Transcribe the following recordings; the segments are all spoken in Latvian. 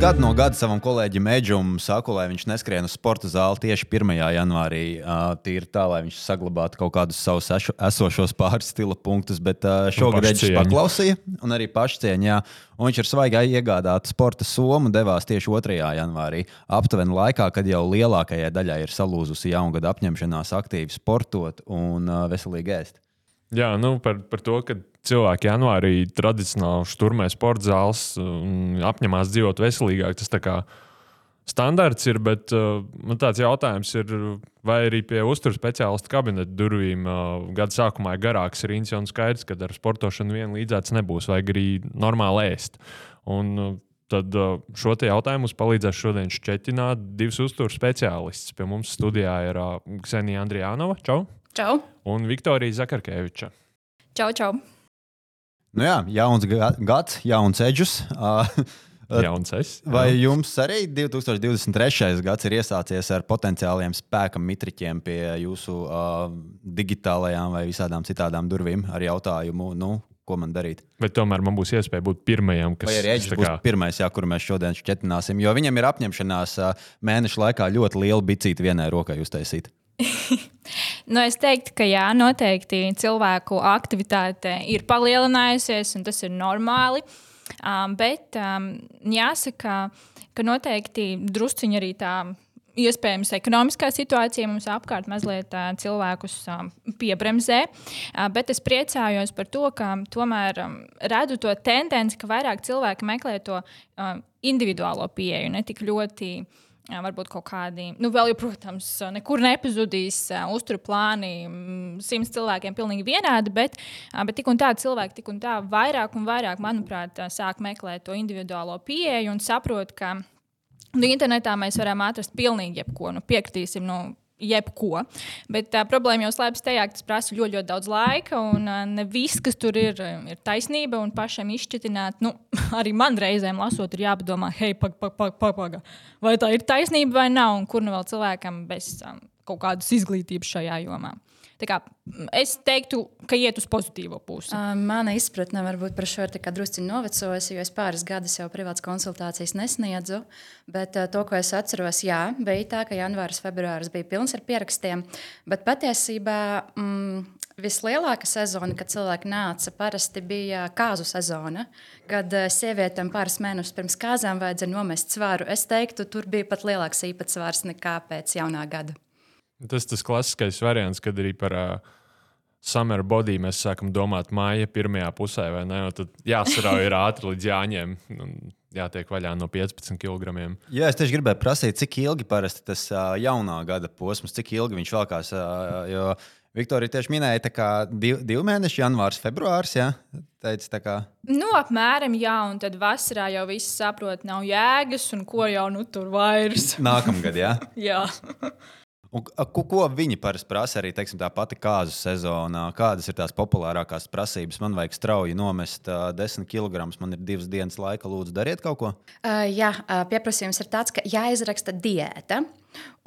gadu no gada savam kolēģim Edžam saku, lai viņš neskrien uz sporta zāli tieši 1. janvārī. Tīri tā, lai viņš saglabātu kaut kādus savus esošos pāris stila punktus. Bet šogad Edžs paklausīja un arī pašcieņā. Un viņš ar svaigā iegādātu sporta somu devās tieši 2. janvārī. Aptuveni laikā, kad jau lielākajai daļai ir salūzusi jaungada apņemšanās aktīvi sportot un veselīgi ēst. Jā, nu, par, par to, ka cilvēki janvārī tradicionāli šturmē sporta zāles un apņemās dzīvot veselīgāk. Tas tā kā standarts ir, bet uh, man tāds jautājums ir, vai arī pie uzturu speciālistu kabineta durvīm uh, gada sākumā ir garāks rīns, un skaidrs, ka ar sportošanu vien līdzēts nebūs, vajag arī normāli ēst. Un, uh, Tad uh, šo jautājumu mums palīdzēs šodien šķetināt divas uzturu speciālistus. Pie mums studijā ir uh, Ksenija Andrijānova. Čau! Čau! Un Viktorija Zakarkeviča. Čau, čau! Nu jā, jauns gads, jauns eģis. Jauns es. Jā. Vai jums arī 2023. gads ir iesācies ar potenciāliem spēka mitriķiem pie jūsu uh, digitālajām vai visādām citādām durvīm ar jautājumu, nu, ko man darīt? Bet tomēr man būs iespēja būt pirmajam, kas ir ieģis. Kā... Pirmais, jā, kuru mēs šodien šķetināsim, jo viņam ir apņemšanās uh, mēneša laikā ļoti lielu bicīti vienai rokai uztaisīt. nu, es teiktu, ka jā, noteikti cilvēku aktivitāte ir palielinājusies, un tas ir normāli. Um, bet um, jāsaka, ka noteikti drusciņi arī tā. Iespējams, ekonomiskā situācija mums apkārt mazliet uh, cilvēkus uh, piebremzē, uh, bet es priecājos par to, ka tomēr um, redzu to tendenci, ka vairāk cilvēki meklē to uh, individuālo pieeju, ne tik ļoti uh, varbūt kaut kādi, nu, vēl, protams, nekur nepazudīs uzturu plāni simts cilvēkiem pilnīgi vienādi, bet, bet tik un tā cilvēki tik un tā vairāk un vairāk, manuprāt, sāk meklēt to individuālo pieeju un saprot, ka nu, internetā mēs varam atrast pilnīgi jebko. Nu, piekritīsim, nu, jebko. Bet tā problēma jau slēpjas tajā, ka tas prasa ļoti, ļoti daudz laika, un uh, ne viss, kas tur ir, ir taisnība. Un pašam izšķitināt, nu, arī man reizēm lasot, ir jāpadomā, hei, pagaidi, pag, pag, pag, vai tā ir taisnība vai nav, un kur nu vēl cilvēkam bez um, kaut kādas izglītības šajā jomā. Kā, es teiktu, ka iet uz pozitīvo pusi. Mana izpratne varbūt par šo ir drusku novecojusi, jo es pāris gadus jau privātas konsultācijas nesniedzu. Bet to, ko es atceros, jā, bija tā, ka janvāris, februāris bija pilns ar pierakstiem. Bet patiesībā mm, vislielākā sezona, kad cilvēki nāca, parasti bija kāzu sezona, kad sievietēm pāris mēnešus pirms kāzām vajadzēja nomest svaru. Es teiktu, tur bija pat lielāks īpatsvars nekā pēc jaunā gada. Tas tas klasiskais variants, kad arī par uh, summer body mēs sākam domāt māja pirmajā pusē, vai ne? Tad jāsarauj ir ātri līdz jāņem. Jātiek vaļā no 15 kg. Jā, es tieši gribēju prasīt, cik ilgi parasti tas uh, jaunā gada posms, cik ilgi viņš velkās. Uh, jo Viktorija tieši minēja, ka div, divi mēneši, janvārs, februāris. Ja? Teica, kā... Nu, apmēram, jā, un tad vasarā jau viss saprot, nav jēgas, un ko jau nu tur vairs. Nākamgad, jā. jā. Un, ko, ko viņi parasti prasa arī teiksim, tā pati kāzu sezonā? Kādas ir tās populārākās prasības? Man vajag strauji nomest uh, 10 kg, man ir divas dienas laika. Lūdzu, dariet kaut ko. Uh, jā, uh, pieprasījums ir tāds, ka jāizraksta diēta.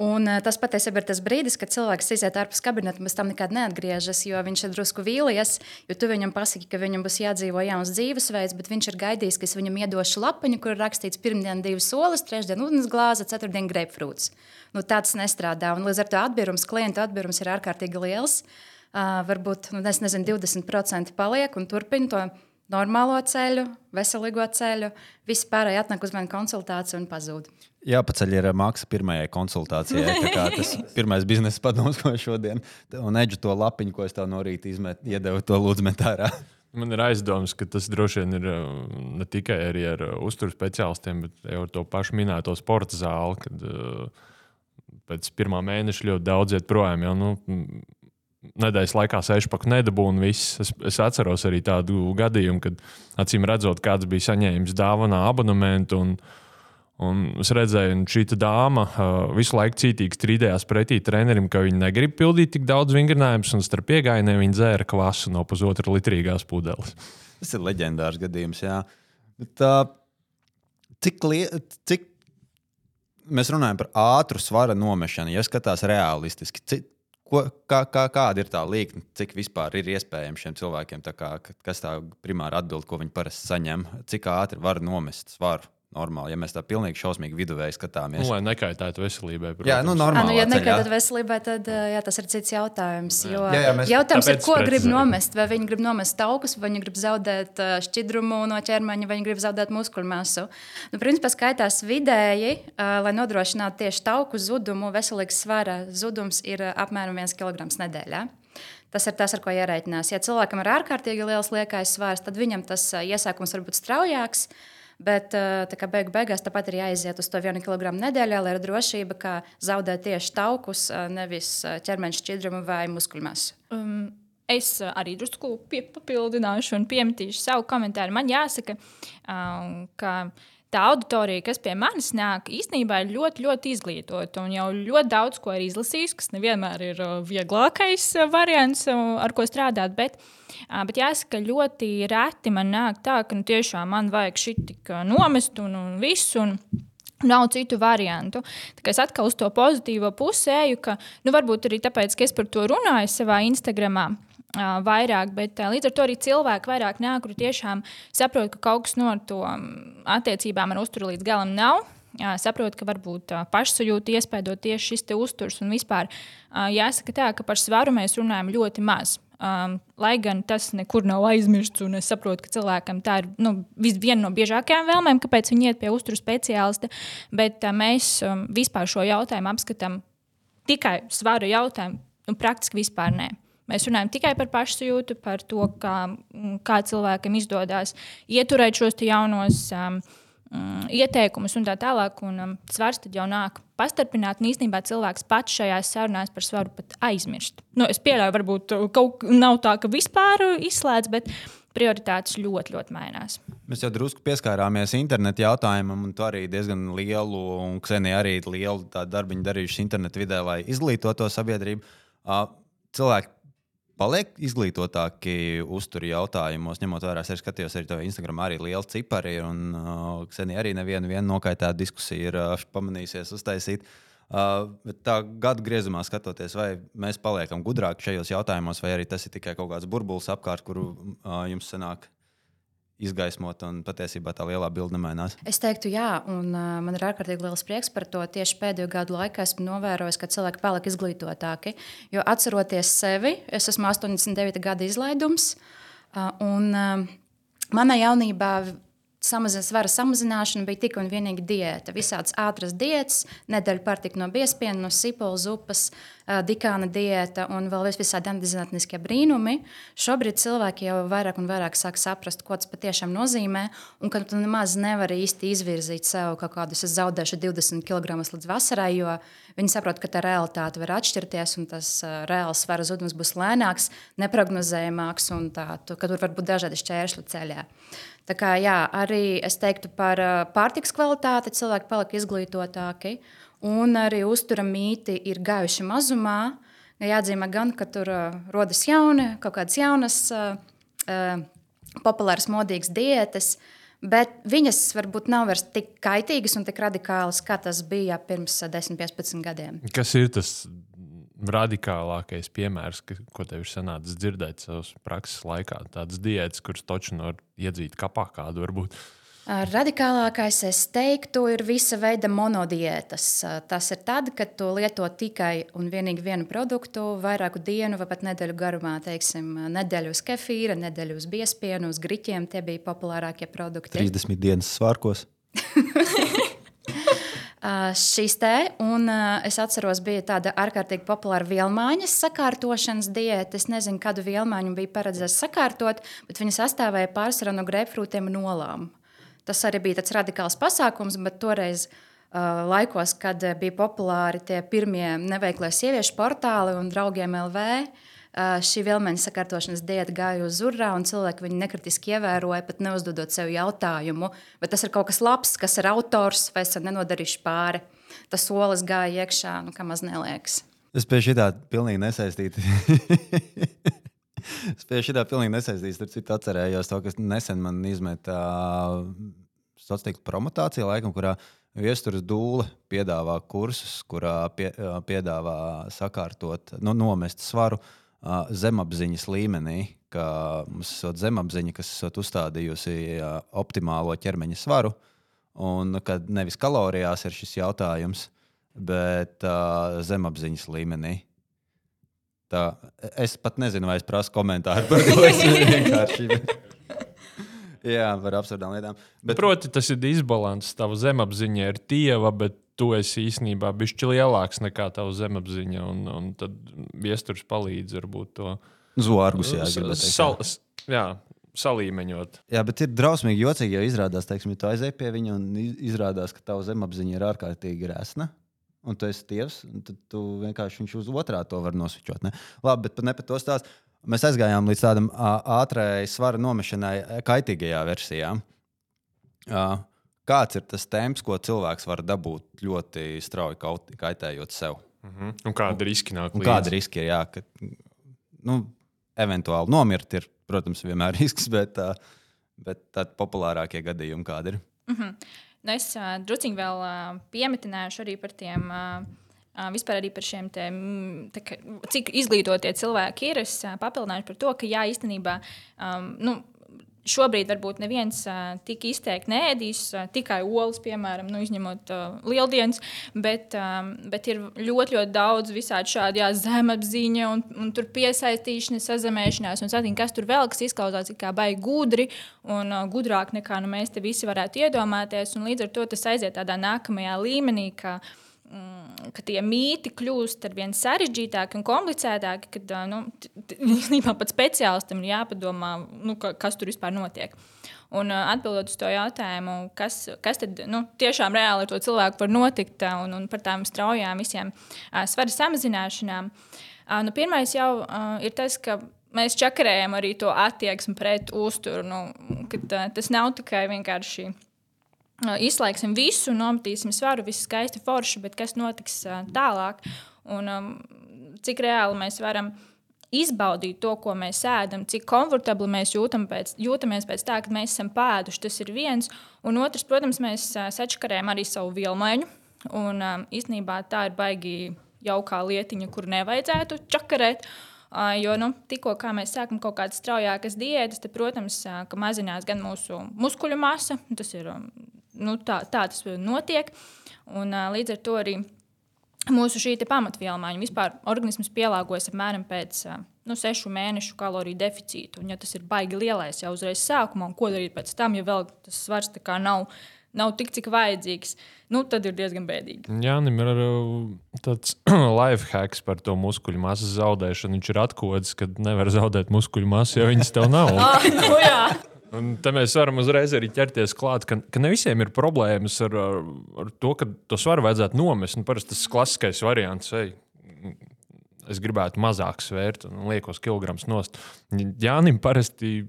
Un, uh, tas patiesībā ir tas brīdis, kad cilvēks iziet ārpus kabineta, pēc tam nekad neatgriežas, jo viņš ir drusku vīlies. Tu viņam pasaki, ka viņam būs jādzīvo jauns dzīvesveids, bet viņš ir gaidījis, ka es viņam iedošu lapiņu, kur ir rakstīts pirmdien divas solis, trešdien ūdens glāze, ceturtdien grapefruits nu, tāds nestrādā. Un līdz ar to atbīrums, klienta atbīrums ir ārkārtīgi liels. Uh, varbūt nu, nezinu, 20% paliek un turpina to normālo ceļu, veselīgo ceļu. Visi pārējie atnāk uz mani konsultāciju un pazūd. Jāpaceļ ir maksa pirmajai konsultācijai. Tas pirmais biznesa padoms, ko šodien un eģu to lapiņu, ko es tev no rīta izmetu, iedevu to lūdzu metārā. Man ir aizdoms, ka tas droši vien ir ne tikai ar uzturu speciālistiem, bet arī ar to pašu minēto sporta zāli. Kad, uh, pēc pirmā mēneša ļoti daudz iet projām. Jau, nu, Nedēļas laikā sešpaku nedabūnu viss. Es, es atceros arī tādu gadījumu, kad acīm redzot, kāds bija saņēmis dāvanā abonementu. Un, un es redzēju, ka šī dāma uh, visu laiku cītīgi strīdējās pretī trenerim, ka viņa negrib pildīt tik daudz vingrinājumus, un starp piegājieniem viņa dzēra kvasu no pusotra litrīgās pudeles. Tas ir leģendārs gadījums. Jā. Uh, cik, li cik mēs runājam par ātru svara nomešanu. Ja skatās realistiski, cik, ko, kā, kā, kāda ir tā līnija, cik vispār ir iespējams šiem cilvēkiem, tā kā, kas tā primāra atbild, ko viņi parasti saņem, cik ātri var nomest svaru normāli. Ja mēs tā pilnīgi šausmīgi viduvēji skatāmies, nu, lai nekaitētu veselībai. Protams. Jā, nu, normāli. Nu, ja nekaitētu veselībai, tad jā, tas ir cits jautājums. Jo jā, jā, mēs... Jautājums ir, ko grib nomest? Vai viņi grib nomest taukus, vai viņi grib zaudēt šķidrumu no ķermeņa, vai viņi grib zaudēt muskuļu masu. Nu, principā skaitās vidēji, lai nodrošinātu tieši tauku zudumu, veselīgs svara zudums ir apmēram 1 kg nedēļā. Tas ir tas, ar ko ierēķinās. Ja cilvēkam ir ārkārtīgi liels liekais svars, tad viņam tas iesākums var būt straujāks. Bet kā beigu beigās tāpat ir jāiziet uz to vienu kilogramu nedēļā, lai ir drošība, ka zaudē tieši taukus, nevis ķermeņa šķidrumu vai muskuļu masu. Um. Es arī drusku papildināšu un piemetīšu savu komentāru. Man jāsaka, um, ka uh, tā auditorija, kas pie manis nāk, īstenībā ir ļoti, ļoti izglītota un jau ļoti daudz ko ir izlasījusi, kas nevienmēr ir uh, vieglākais uh, variants, uh, ar ko strādāt. Bet, bet jāsaka, ļoti reti man nāk tā, ka nu, tiešām man vajag šī tik nomest un, un visu. Un, Nav citu variantu. Es atkal uz to pozitīvo pusi eju, ka nu, varbūt arī tāpēc, ka es par to runāju savā Instagramā vairāk, bet līdz ar to arī cilvēki vairāk nāk, kuri tiešām saprot, ka kaut kas no to attiecībām ar uzturu līdz galam nav. Jā, saprotu, ka varbūt pašsajūta iespēja tieši šis uzturs. Un vispār jāsaka tā, ka par svaru mēs runājam ļoti maz. Um, lai gan tas nekur nav aizmirsts, un es saprotu, ka cilvēkam tā ir nu, viena no biežākajām vēlmēm, kāpēc viņi iet pie uzturu speciālista. Bet uh, mēs um, vispār šo jautājumu apskatām tikai svaru jautājumu, nu, praktiski vispār nē. Mēs runājam tikai par pašsajūtu, par to, kā, kā cilvēkam izdodas ieturēt šos jaunos um, um, ieteikumus un tā tālāk. Un, um, svars tad jau nāk pastarpināt, un īstenībā cilvēks pats šajās sarunās par svaru pat aizmirst. Nu, es pieļauju, varbūt kaut kas nav tā, ka vispār izslēdz, bet prioritātes ļoti, ļoti mainās. Mēs jau drusku pieskārāmies internetu jautājumam, un tu arī diezgan lielu, un Ksenija arī lielu darbu darījuši internetu vidē, lai izglītotu sabiedrību. Uh, cilvēki paliek izglītotāki uzturu jautājumos, ņemot vērā, es skatījos arī to Instagram, arī liela cipari, un uh, Ksenija arī nevienu nokaitētu diskusiju ir uh, pamanījusies uztaisīt. Uh, tā gada griezumā skatoties, vai mēs paliekam gudrāki šajos jautājumos, vai arī tas ir tikai kaut kāds burbulis apkārt, kuru uh, jums sanāk izgaismot, un patiesībā tā lielā bilde nemainās? Es teiktu, jā, un uh, man ir ārkārtīgi liels prieks par to. Tieši pēdējo gadu laikā esmu novērojis, ka cilvēki paliek izglītotāki. Jo atceroties sevi, es esmu 89 gada izlaidums, uh, un uh, manā jaunībā samazina, svara samazināšana bija tikai un vienīgi diēta. Visādas ātras diētas, nedēļa pārtika no biespiena, no sipola zupas, dikāna diēta un vēl visādi antizinātniskie brīnumi. Šobrīd cilvēki jau vairāk un vairāk sāk saprast, ko tas patiešām nozīmē, un ka tu nemaz nevari īsti izvirzīt sev kaut kādus, es zaudēšu 20 kg līdz vasarai, jo viņi saprot, ka tā realitāte var atšķirties, un tas reāls svara zudums būs lēnāks, neparedzējamāks, un tā, ka tur var būt dažādi šķēršļi ceļā. Tā kā, jā, arī es teiktu par pārtiks kvalitāti, cilvēki palika izglītotāki. Un arī uztura mīti ir gājuši mazumā. Jāatzīmē gan, ka tur uh, rodas jauni, kaut kādas jaunas, uh, uh, populāras, modīgas diētas, bet viņas varbūt nav vairs tik kaitīgas un tik radikālas, kā tas bija pirms 10, 15 gadiem. Kas ir tas radikālākais piemērs, ka, ko tev ir sanācis dzirdēt savas prakses laikā. Tādas diētas, kuras taču var iedzīt kapā kādu varbūt. Radikālākais, es teiktu, ir visa veida monodiētas. Tas ir tad, kad tu lieto tikai un vienīgi vienu produktu vairāku dienu vai pat nedēļu garumā. Teiksim, nedēļu uz kefīra, nedēļu uz biespienu, uz griķiem. Tie bija populārākie produkti. 30 dienas svārkos. Šīs te, un es atceros, bija tāda ārkārtīgi populāra vielmaiņas sakārtošanas diēta. Es nezinu, kādu vielmaiņu bija paredzēts sakārtot, bet viņa sastāvēja pārsvarā no grēpfrūtiem un olām. Tas arī bija tāds radikāls pasākums, bet toreiz, uh, laikos, kad bija populāri tie pirmie neveiklie sieviešu portāli un draugiem LV, šī vilmeņa sakārtošanas diēta gāja uz urā, un cilvēki viņu nekritiski ievēroja, pat neuzdodot sev jautājumu, vai tas ir kaut kas labs, kas ir autors, vai esam nenodarījuši pāri. Tas solis gāja iekšā, nu, kā maz neliekas. Es pie šī tā pilnīgi nesaistītu. es pie šī tā pilnīgi nesaistītu. Starp citu, atcerējos to, kas nesen man izmeta uh, sociālā tīkla promotācija, laikam, kurā Viesturas dūle piedāvā kursus, kurā pie, piedāvā sakārtot, nu, nomest svaru uh, zemapziņas līmenī, ka mums ir zemapziņa, kas ir uzstādījusi optimālo ķermeņa svaru. Un kad nevis kalorijās ir šis jautājums, bet uh, zemapziņas līmenī. Tā, es pat nezinu, vai es prasu komentāru par to. Es vienkārši. Jā, par absurdām lietām. Bet... Proti, tas ir disbalans. Tava zemapziņa ir tieva, bet tu esi īstenībā bijis lielāks nekā tava zemapziņa. Un, un tad viesturs palīdz varbūt to zārgus. Jā, sal, jā, salīmeņot. Jā, bet ir drausmīgi jocīgi, ja izrādās, teiksim, tu aizej pie viņa un izrādās, ka tava zemapziņa ir ārkārtīgi resna. Un tu esi tievs, un tad tu vienkārši viņš uz otrā to var nosvičot. Ne? Labi, bet ne par to stāstu. Mēs aizgājām līdz tādam ātrai svara nomešanai, kaitīgajā versijā. Kāds ir tas temps, ko cilvēks var dabūt ļoti strauji kaitējot sev? Uh mhm. -huh. Un kāda riska nāk līdzi? Kāda riska ir? Jā, ka, nu, eventuāli nomirt ir protams, vienmēr risks, bet, bet tādi populārākie gadījumi kādi ir. Mm -hmm. Nu, es uh, druskuļi vēl uh, piemetināšu arī par tiem. Uh, Vispār arī par šiem te, kā, cik izglītotie cilvēki ir. Es papildināšu par to, ka jā, īstenībā um, nu, Šobrīd varbūt neviens uh, tik izteikti neēdīs uh, tikai olas, piemēram, nu, izņemot uh, lieldienas, bet, um, bet ir ļoti, ļoti daudz visādi šādi jā, zemapziņa un, un tur piesaistīšana, sazemēšanās un satīn, kas tur vēl, kas izklausās kā baigi gudri un uh, gudrāk nekā nu, mēs te visi varētu iedomāties. Līdz ar to tas aiziet tādā nākamajā līmenī, ka uh, ka tie mīti kļūst ar vien sarežģītāki un komplicētāki, kad nu, īstenībā pat speciālistam ir jāpadomā, nu, kas tur vispār notiek. Un atbildot uz to jautājumu, kas, kas tad nu, tiešām reāli ar to cilvēku var notikt un, un par tām straujām visiem svara samazināšanām. Nu, pirmais jau ir tas, ka mēs čakarējam arī to attieksmi pret uzturu. Nu, tas nav tikai vienkārši izslēgsim visu, nometīsim svaru, viss skaisti forši, bet kas notiks tālāk? Un, cik reāli mēs varam izbaudīt to, ko mēs ēdam, cik komfortabli mēs jūtam pēc, jūtamies pēc tā, ka mēs esam pēduši. Tas ir viens. Un otrs, protams, mēs sačakarējam arī savu vilmaiņu. Un īstenībā tā ir baigi jaukā lietiņa, kur nevajadzētu čakarēt. Jo nu, tikko mēs sākam kaut kādas straujākas diētas, tad, protams, mazinās gan mūsu muskuļu masa, tas ir nu, tā, tā tas notiek. Un, līdz ar to arī mūsu šī pamatvielu maiņa vispār organisms pielāgojas apmēram pēc nu, sešu mēnešu kaloriju deficītu. Un, ja tas ir baigi lielais jau uzreiz sākumā, un ko darīt pēc tam, ja vēl tas svars nav, nav tik, cik vajadzīgs, nu, tad ir diezgan bēdīgi. Jā, Nim ir tāds life hacks par to muskuļu masas zaudēšanu. Viņš ir atklājis, ka nevar zaudēt muskuļu masu, ja viņas tev nav. ah, nu. Un te mēs varam uzreiz arī ķerties klāt, ka, ka ne visiem ir problēmas ar, ar, ar to, ka to svaru vajadzētu nomest. Nu, parasti tas klasiskais variants, ej, es gribētu mazāk svērt un liekos kilograms nost. Jānim parasti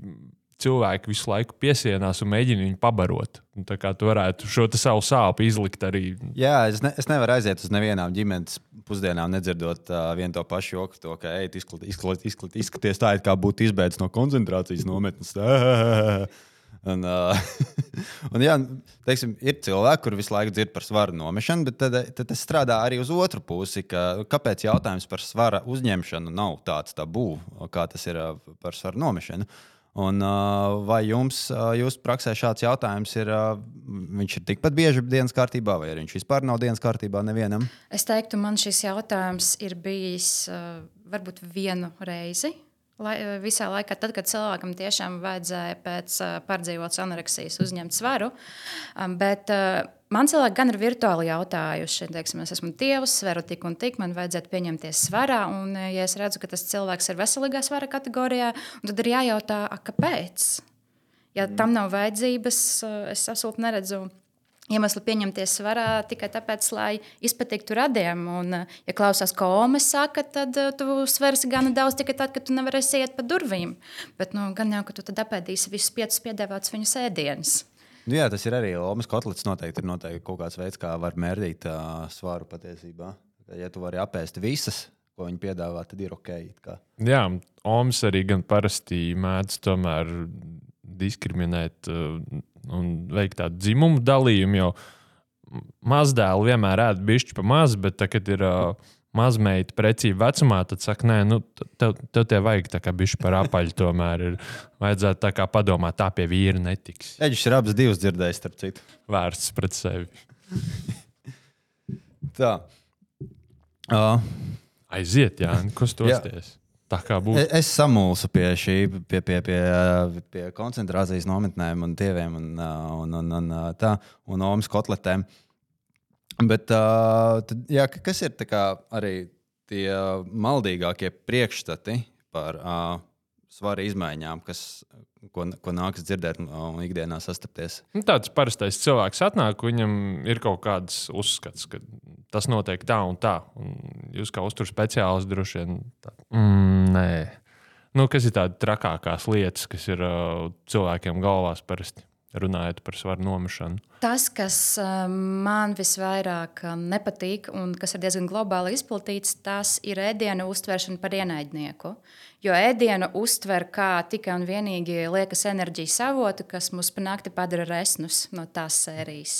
cilvēki visu laiku piesienās un mēģina viņu pabarot. Un tā kā tu varētu šo savu sāpju izlikt arī. Jā, es, ne, es nevaru aiziet uz nevienām ģimenes pusdienām, nedzirdot uh, vienu to pašu joku, to, ka, ej, izklat, izklat, izklat, izskaties tā, it kā būtu izbēdzis no koncentrācijas nometnes. Un, uh, un, jā, teiksim, ir cilvēki, kuriem visu laiku dzird par svaru nomešanu, bet tad, tad tas strādā arī uz otru pusi. Ka, kāpēc jautājums par svara uzņemšanu nav tāds tabū, kā tas ir par svaru nomešanu? Uh, Un, vai jums, jūsu praksē, šāds jautājums ir, viņš ir tikpat bieži dienas kārtībā, vai viņš vispār nav dienas kārtībā nevienam? Es teiktu, man šis jautājums ir bijis varbūt vienu reizi. Lai, visā laikā, tad, kad cilvēkam tiešām vajadzēja pēc pārdzīvotas anoreksijas uzņemt svaru, bet Man cilvēki gan ir virtuāli jautājuši, teiksim, es esmu tievs, sveru tik un tik, man vajadzētu pieņemties svarā. Un, ja es redzu, ka tas cilvēks ir veselīgā svara kategorijā, tad ir jājautā, kāpēc. Ja tam nav vajadzības, es absolūti neredzu iemeslu pieņemties svarā tikai tāpēc, lai izpatiktu radiem. Un, ja klausās, ko Ome saka, tad tu sversi gana daudz tikai tad, kad tu nevarēsi iet pa durvīm. Bet nu, gan jau, ka tu tad apēdīsi visus piecus piedāvātus viņu sēdienus. Nu, jā, tas ir arī Lomas kotlets. Noteikti ir noteikti kaut kāds veids, kā var mērdīt uh, svaru patiesībā. Ja tu vari apēst visas, ko viņi piedāvā, tad ir ok. Jā, Omas arī gan parasti mēdz tomēr diskriminēt uh, un veikt tādu dzimumu dalījumu. Jo mazdēlu vienmēr ēd bišķi pa maz, bet tagad ir uh, mazmeita precīzi vecumā, tad saka, nē, nu, tev, tev tie vajag tā kā bišķi par apaļu. Tomēr ir vajadzētu tā kā padomāt, tā pie vīra netiks. Eģis ir abas divas dzirdējis, starp citu. Vērsts pret sevi. tā. Uh, Aiziet, Jā, kas to sties? Tā kā būtu. Es, es samulsu pie šī, pie, pie, pie, pie koncentrācijas nometnēm un tieviem un, un, un, un, tā, un omas kotletēm. Bet, tad, jā, kas ir arī tie maldīgākie priekšstati par uh, svaru izmaiņām, kas, ko, ko nākas dzirdēt un ikdienā sastapties? Nu, tāds parastais cilvēks atnāk, viņam ir kaut kāds uzskats, ka tas notiek tā un tā. Un jūs kā uzturu speciālists droši vien tā, mm, nē. Nu, kas ir tādas trakākās lietas, kas ir uh, cilvēkiem galvās parasti? runājot par svaru nomešanu? Tas, kas um, man visvairāk um, nepatīk un kas ir diezgan globāli izplatīts, tas ir ēdienu uztveršana par ienaidnieku. Jo ēdienu uztver kā tikai un vienīgi liekas enerģijas avotu, kas mūs panākti padara resnus no tās sērijas.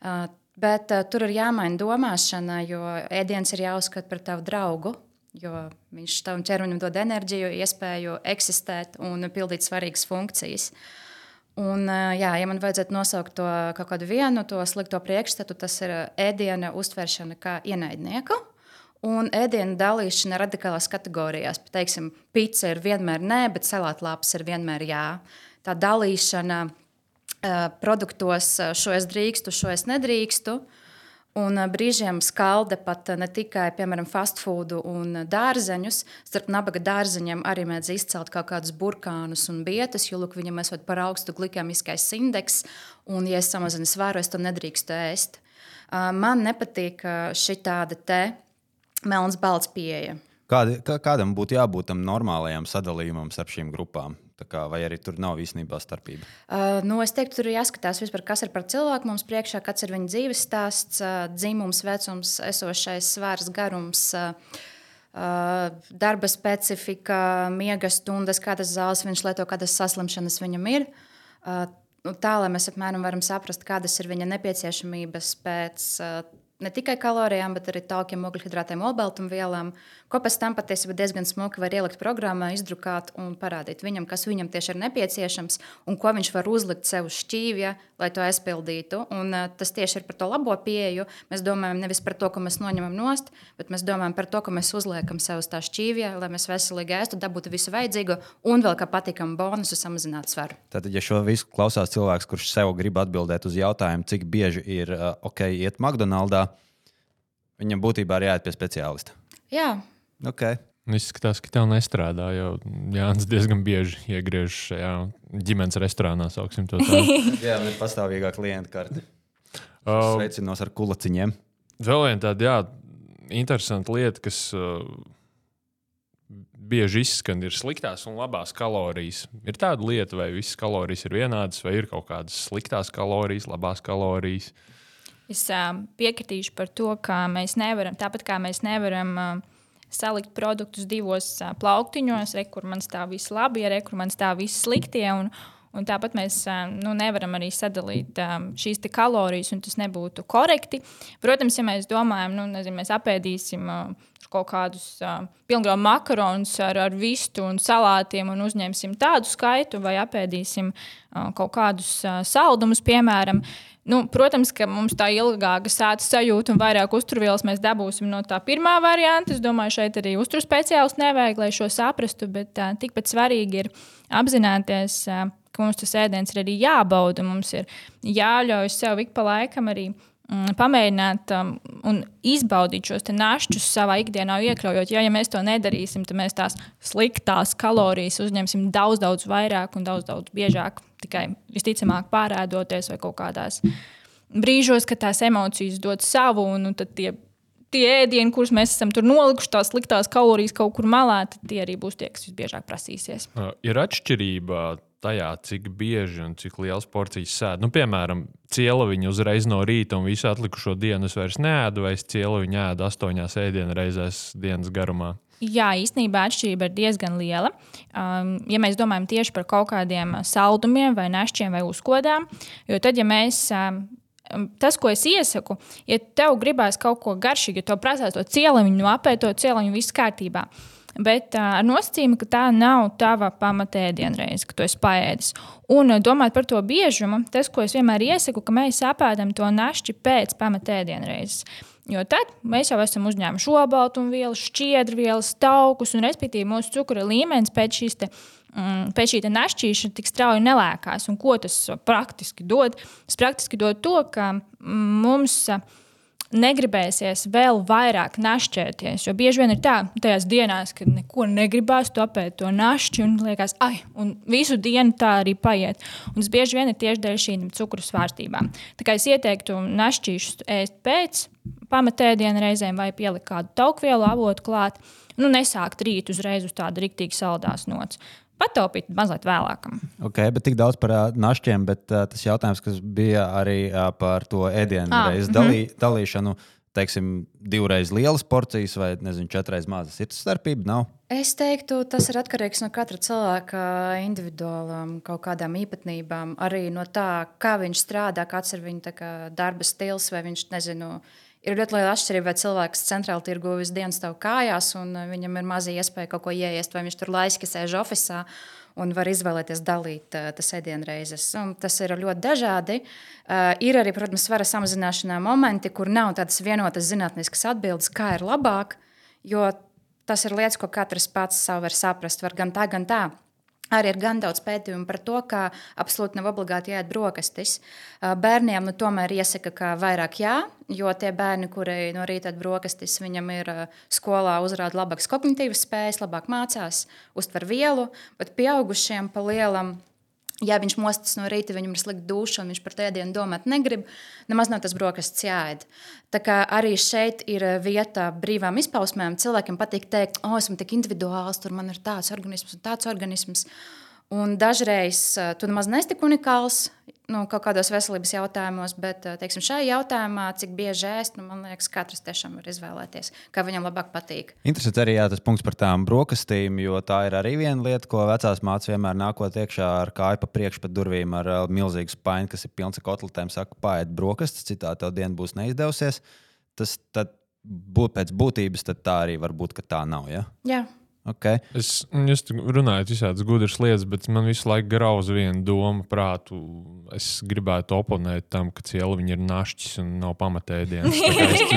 Uh, bet uh, tur ir jāmaina domāšana, jo ēdiens ir jāuzskata par tavu draugu. Jo viņš tam ķermenim dod enerģiju, iespēju eksistēt un pildīt svarīgas funkcijas. Uh, Un, jā, ja man vajadzētu nosaukt to kaut kādu vienu to slikto priekšstatu, tas ir ēdiena uztveršana kā ienaidnieku. Un ēdienu dalīšana radikālās kategorijās. Teiksim, pizza ir vienmēr nē, bet salātlāps ir vienmēr jā. Tā dalīšana produktos, šo es drīkstu, šo es nedrīkstu. Un brīžiem skalda pat ne tikai piemēram, fast food un dārzeņus. Starp nabaga dārzeņiem arī mēdz izcelt kaut kādus burkānus un bietas, jo lūk, viņam esot par augstu glikemiskais indeks, un, ja es samazinu svaru, es to nedrīkstu ēst. Man nepatīk šī tāda te melns balts pieeja. Kādi, kādam būtu jābūt tam normālajam sadalījumam starp šīm grupām? Kā, vai arī tur nav īstenībā starpība? Uh, nu, es teiktu, tur ir jāskatās, vispār, kas ir par cilvēku mums priekšā, kāds ir viņa dzīves stāsts, uh, dzimums, vecums, esošais svars, garums. Uh, Uh, darba specifika, miega stundas, kādas zāles viņš lieto, kādas saslimšanas viņam ir. Uh, nu, tā, lai mēs apmēram varam saprast, kādas ir viņa nepieciešamības pēc uh, ne tikai kalorijām, bet arī taukiem, ogļhidrātiem, olbaltumvielām, ko pēc tam patiesībā diezgan smuki var ielikt programmā, izdrukāt un parādīt viņam, kas viņam tieši ir nepieciešams un ko viņš var uzlikt sev uz šķīvja, lai to aizpildītu. Un, uh, tas tieši ir par to labo pieeju. Mēs domājam nevis par to, ko mēs noņemam nost, bet mēs domājam par to, ko mēs uzliekam sev uz tā šķīvja, lai mēs veselīgi ēstu, dabūtu visu vajadzīgo un vēl kā patīkamu bonusu samazināt svaru. Tātad, ja šo visu klausās cilvēks, kurš sev grib atbildēt uz jautājumu, cik bieži ir uh, ok iet McDonald's, Viņam būtībā ir jāiet pie speciālista. Jā. Okay. Izskatās, ka tev nestrādā. Jo Jānis diezgan bieži iegriež šajā ģimenes restorānā, sauksim to tā. jā, man ir pastāvīgā klienta karte. Uh, Sveicinos ar kulaciņiem. Vēl viena tāda, jā, interesanta lieta, kas uh, bieži izskan, ir sliktās un labās kalorijas. Ir tāda lieta, vai visas kalorijas ir vienādas, vai ir kaut kādas sliktās kalorijas, labās kalorijas. Es uh, piekritīšu par to, ka mēs nevaram, tāpat kā mēs nevaram uh, salikt produktus divos uh, plauktiņos, re, kur man stāv viss labi, re, kur man stāv viss sliktie. Un, Un tāpat mēs nu, nevaram arī sadalīt um, šīs kalorijas, un tas nebūtu korekti. Protams, ja mēs domājam, nu, nezinu, mēs apēdīsim uh, kaut kādus uh, pilngrāmatā makaronus ar, ar vistu un salātiem un uzņemsim tādu skaitu, vai apēdīsim uh, kaut kādus uh, saldumus, piemēram. Nu, protams, ka mums tā ilgāka sāta sajūta un vairāk uzturvielas mēs dabūsim no tā pirmā varianta. Es domāju, šeit arī uzturspeciālists nevajag, lai šo saprastu, bet uh, tikpat svarīgi ir apzināties. Uh, ka mums tas ēdiens ir arī jābauda. Mums ir jāļauj sev ik pa laikam arī mm, pamēģināt um, un izbaudīt šos našķus savā ikdienā, iekļaujot. Jo, ja mēs to nedarīsim, tad mēs tās sliktās kalorijas uzņemsim daudz, daudz vairāk un daudz, daudz biežāk. Tikai visticamāk pārēdoties vai kaut kādās brīžos, kad tās emocijas dod savu, un, un tad tie tie ēdieni, kurus mēs esam tur nolikuši, tās sliktās kalorijas kaut kur malā, tad tie arī būs tie, kas visbiežāk prasīsies. Uh, ir atšķirība tajā, cik bieži un cik liels porcijas sēž. Nu, piemēram, ciela viņa uzreiz no rīta un visu atlikušo dienu es vairs neēdu, vai es ciela viņa ēdu astoņās ēdienreizēs dienas garumā. Jā, īstenībā atšķirība ir diezgan liela. Um, ja mēs domājam tieši par kaut kādiem saldumiem, vai nešķiem, vai uzkodām, jo tad, ja mēs um, tas, ko es iesaku, ja tev gribēs kaut ko garšīgu, ja tev prasās to cieliņu, no apēst to cieliņu, viss kārtībā. Bet uh, ar nosacījumu, ka tā nav tava pamatēdienreize, ka tu esi paēdis. Un uh, domājot par to biežumu, tas, ko es vienmēr iesaku, ka mēs apēdam to našķi pēc pamatēdienreizes. Jo tad mēs jau esam uzņēmuši obaltumvielas, šķiedrvielas, taukus, un respektīvi mūsu cukura līmenis pēc šīs mm, pēc šī našķīšana tik strauji nelēkās. Un ko tas praktiski dod? Tas praktiski dod to, ka mums. Uh, negribēsies vēl vairāk našķēties. Jo bieži vien ir tā, tajās dienās, kad neko negribās, tu apēdi to našķi un liekas, ah, un visu dienu tā arī paiet. Un tas bieži vien ir tieši dēļ šīm cukuru svārstībām. Tā kā es ieteiktu našķīšus ēst pēc pamatēdienu reizēm vai pielikt kādu taukvielu avotu klāt. Nu, nesākt rīt uzreiz uz tādu rīktīgi saldās nots pataupīt mazliet vēlākam. Okay, bet tik daudz par uh, našķiem, bet uh, tas jautājums, kas bija arī uh, par to ēdienu ah, reizi dalī, mm -hmm. dalīšanu. Teiksim, divreiz lielas porcijas vai nezinu, četras mazas. Ir tas starpība? Nav. Es teiktu, tas ir atkarīgs no katra cilvēka individuālām kaut kādām īpatnībām. Arī no tā, kā viņš strādā, kāds ir viņa darba stils, vai viņš nezinu, ir ļoti liela atšķirība, vai cilvēks centrāli tirgo visu dienu stāv kājās, un uh, viņam ir maza iespēja kaut ko ieiest, vai viņš tur laiski sēž oficiālā un var izvēlēties dalīt uh, tas ēdienreizes. Un tas ir ļoti dažādi. Uh, ir arī, protams, svara samazināšanā momenti, kur nav tādas vienotas zinātniskas atbildes, kā ir labāk, jo tas ir lietas, ko katrs pats savu var saprast, var gan tā, gan tā. Arī ir gan daudz pētījumu par to, ka absolūti nav obligāti jāiet brokastis. Bērniem nu, tomēr iesaka, ka vairāk jā, jo tie bērni, kuri no rīta brokastis, viņam ir skolā uzrāda labākas kognitīvas spējas, labāk mācās, uztver vielu, bet pieaugušiem pa lielam Ja viņš mostas no rīta, viņam ir slikta duša, un viņš par tēdienu domāt negrib, nemaz nav tas brokastis jāēd. Tā kā arī šeit ir vieta brīvām izpausmēm. Cilvēkiem patīk teikt, o, esmu tik individuāls, tur man ir tāds organisms un tāds organisms. Un dažreiz uh, tu nemaz neesi tik unikāls nu, kaut kādos veselības jautājumos, bet uh, teiksim, šajā jautājumā, cik bieži ēst, nu, man liekas, katrs tiešām var izvēlēties, kā viņam labāk patīk. Interesants arī jā, tas punkts par tām brokastīm, jo tā ir arī viena lieta, ko vecās mācīs vienmēr nākot iekšā ar kāju pa priekšu pa durvīm ar uh, milzīgu spaini, kas ir pilns ar kotletēm, saka, pāriet brokastis, citādi tev diena būs neizdevusies. Tas tad būt pēc būtības, tad tā arī var būt, ka tā nav. Ja? Jā. Okay. Es, jūs runājat visādas gudras lietas, bet man visu laiku grauza viena doma prātu. Es gribētu oponēt tam, ka ciela ir našķis un nav pamatēdienas.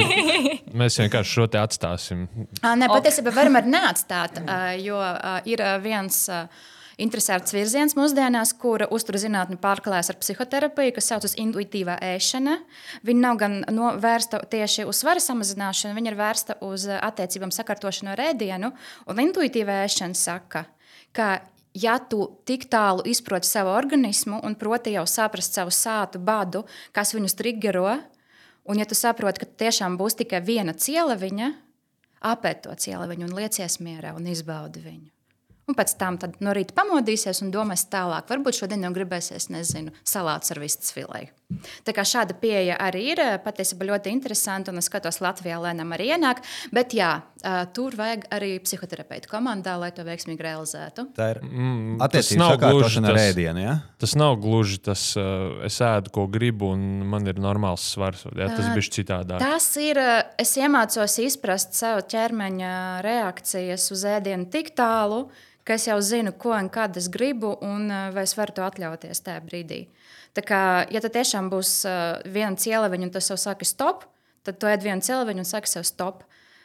Mēs vienkārši šo te atstāsim. Nē, patiesībā varam arī neatstāt, jo ir viens interesants virziens mūsdienās, kura uzturzinātne pārklājas ar psihoterapiju, kas saucas intuitīvā ēšana. Viņa nav gan no, vērsta tieši uz svara samazināšanu, viņa ir vērsta uz attiecībām sakārtošanu ar ēdienu. Un intuitīvā ēšana saka, ka ja tu tik tālu izproti savu organismu un proti jau saprast savu sātu badu, kas viņus triggero, un ja tu saproti, ka tiešām būs tikai viena cieliņa, apēd to cieliņu un liecies mierā un izbaudi viņu. Un pēc tam no rīta pamodīsies un domās tālāk. Varbūt šodien jau gribēsies, nezinu, salāts ar vistas filēju. Tā kā šāda pieeja arī ir patiesībā ļoti interesanta, un es skatos, Latvijā lēnām arī ienāk. Bet jā, tur vajag arī psihoterapeitu komandā, lai to veiksmīgi realizētu. Tā ir mm, attiecība sakārtošana ar ēdienu. Ja? Tas nav gluži tas, es ēdu, ko gribu, un man ir normāls svars. Ja? Tas bija citādāk. Tas ir, es iemācos izprast savu ķermeņa reakcijas uz ēdienu tik tālu, ka es jau zinu, ko un kad es gribu, un eh, vai es varu to atļauties tajā brīdī. Tā kā, ja tā tiešām būs uh, viena cieleviņa, un tas jau saka stop, tad tu ēd vienu cieleviņu un saki sev stop.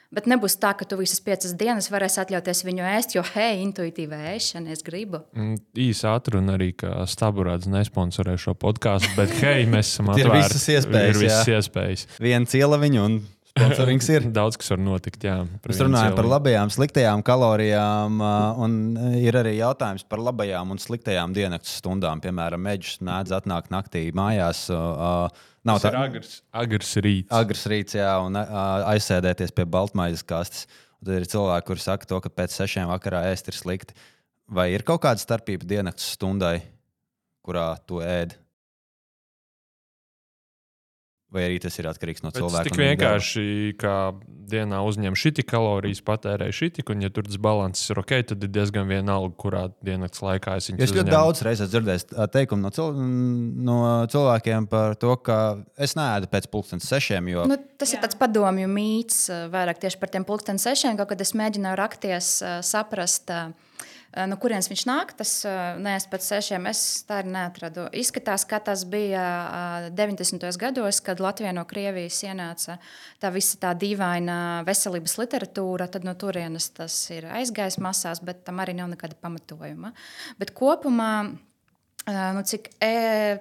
Bet nebūs tā, ka tu visas piecas dienas varēsi atļauties viņu ēst, jo, hei, intuitīva ēšana, es gribu. Mm, īsa atruna arī, ka Staburāts nesponsorē šo podkāstu, bet, hei, mēs esam atvērti. ir visas iespējas. Ir visas iespējas. Viena cieleviņa un Sponsorings ir. Daudz kas var notikt. Jā, Mēs runājam par labajām, sliktajām kalorijām, un ir arī jautājums par labajām un sliktajām diennakts stundām. Piemēram, meģis mēdz atnākt naktī mājās. Nav tā agrs, agrs rīts. Agrs rīts, jā, un aizsēdēties pie baltmaizes kastes. Un tad ir cilvēki, kuriem saka, to, ka pēc sešiem vakarā ēst ir slikti. Vai ir kaut kāda starpība diennakts stundai, kurā tu ēdi? Vai arī tas ir atkarīgs no cilvēka? Tas tik vienkārši, kā dienā uzņem šī kalorijas, patērē šī tik, un, ja tur tas balanss ir ok, tad ir diezgan vienalga, kurā dienas laikā es viņu. Es ļoti daudz reizes dzirdēju teikumu no, cil no cilvēkiem par to, ka es neēdu pēc pusdienas sešiem. Jo... Nu, tas Jā. ir tāds padomju mīts, vairāk tieši par tiem pusdienas sešiem, kad es mēģināju rakties, saprast. Uh, no kurienes viņš nāk, tas eh, neesmu pēc sešiem. Es tā arī neatradu. Izskatās, ka tas bija 90. Eh, gados, kad Latvijā no Krievijas ienāca tā visa tā dīvaina veselības literatūra. Tad no turienes tas ir aizgājis masās, bet tam arī nav nekāda pamatojuma. Bet kopumā, nu, cik e,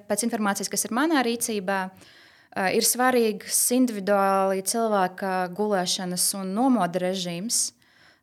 pēc informācijas, kas ir manā rīcībā, ir svarīgs individuāli cilvēka gulēšanas un nomoda režīms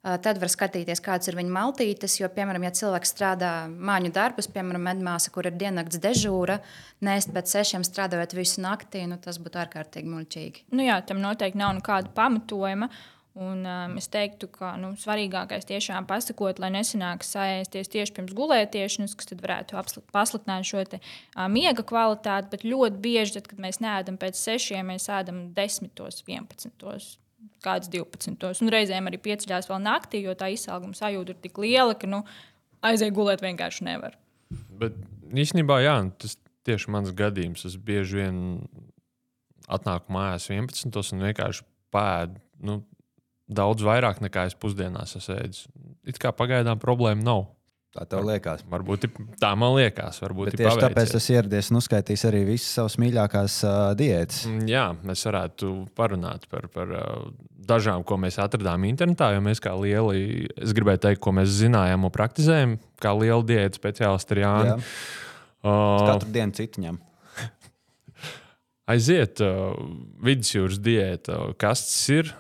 Tad var skatīties, kādas ir viņa maltītes. Jo, piemēram, ja cilvēks strādā māju darbus, piemēram, medmāsa, kur ir diennakts dežūra, nēst pēc sešiem strādājot visu naktī, nu, tas būtu ārkārtīgi muļķīgi. Nu jā, tam noteikti nav nekāda pamatojuma. Un, um, es teiktu, ka nu, svarīgākais tiešām pasakot, lai nesanāks sēsties tieši pirms gulētiešanas, kas varētu pasliktināt šo te, uh, miega kvalitāti. Bet ļoti bieži, tad, kad mēs neēdam pēc sešiem, mēs ēdam desmitos, vienpadsmitos kāds 12. Un reizēm arī pieceļās vēl naktī, jo tā izsalguma sajūta ir tik liela, ka nu, aiziet gulēt vienkārši nevar. Bet īstenībā, jā, tas tieši mans gadījums. Es bieži vien atnāku mājās 11. un vienkārši pēdu nu, daudz vairāk nekā es pusdienās esmu ēdis. It kā pagaidām problēma nav. Tā tev liekas. Varbūt tā man liekas. Varbūt tieši tāpēc tas ieradies un uzskaitīs arī visas savas mīļākās uh, diētas. Mm, jā, mēs varētu parunāt par, par uh, dažām, ko mēs atradām internetā. Jo mēs kā lieli, es gribēju teikt, ko mēs zinājām un praktizējam, kā liela diēta speciālisti ir Jānis. Uh, katru dienu citu ņem aiziet uh, vidusjūras diēta, kas tas ir,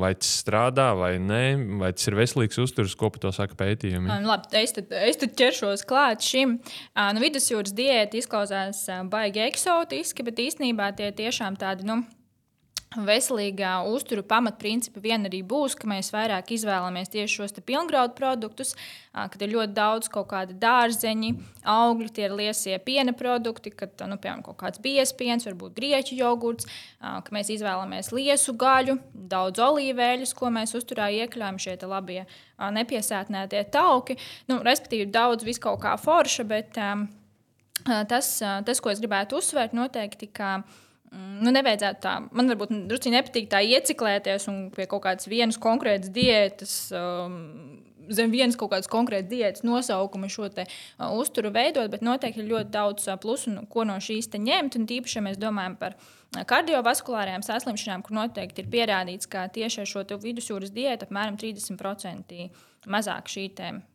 vai tas strādā vai nē, vai tas ir veselīgs uzturs, ko par to saka pētījumi. Um, labi, es, tad, es tad ķeršos klāt šim. Uh, nu, vidusjūras diēta izklausās uh, baigi eksotiski, bet īstenībā tie tiešām tādi. Nu, veselīgā uzturu pamatprincipi vien arī būs, ka mēs vairāk izvēlamies tieši šos pilngraudu produktus, kad ir ļoti daudz kaut kāda dārzeņi, augļi, tie ir liesie piena produkti, kad, nu, piemēram, kaut kāds biespiens, varbūt grieķu jogurts, ka mēs izvēlamies liesu gaļu, daudz olīveļus, ko mēs uzturā iekļājam, šie labie nepiesātnētie tauki. Nu, respektīvi, daudz vis kaut kā forša, bet tas, tas, ko es gribētu uzsvērt, noteikti, ka nu, nevajadzētu tā. Man varbūt drusku nepatīk tā ieciklēties un pie kaut kādas vienas konkrētas diētas. Um, Zem vienas kaut kādas konkrētas diētas nosaukuma šo te, uh, uzturu veidot, bet noteikti ir ļoti daudz uh, plusu, nu, ko no šīs ņemt. Un tīpaši, ja mēs domājam par uh, kardiovaskulārajām saslimšanām, kur noteikti ir pierādīts, ka tieši ar šo vidusjūras diētu apmēram 30% mazāk šī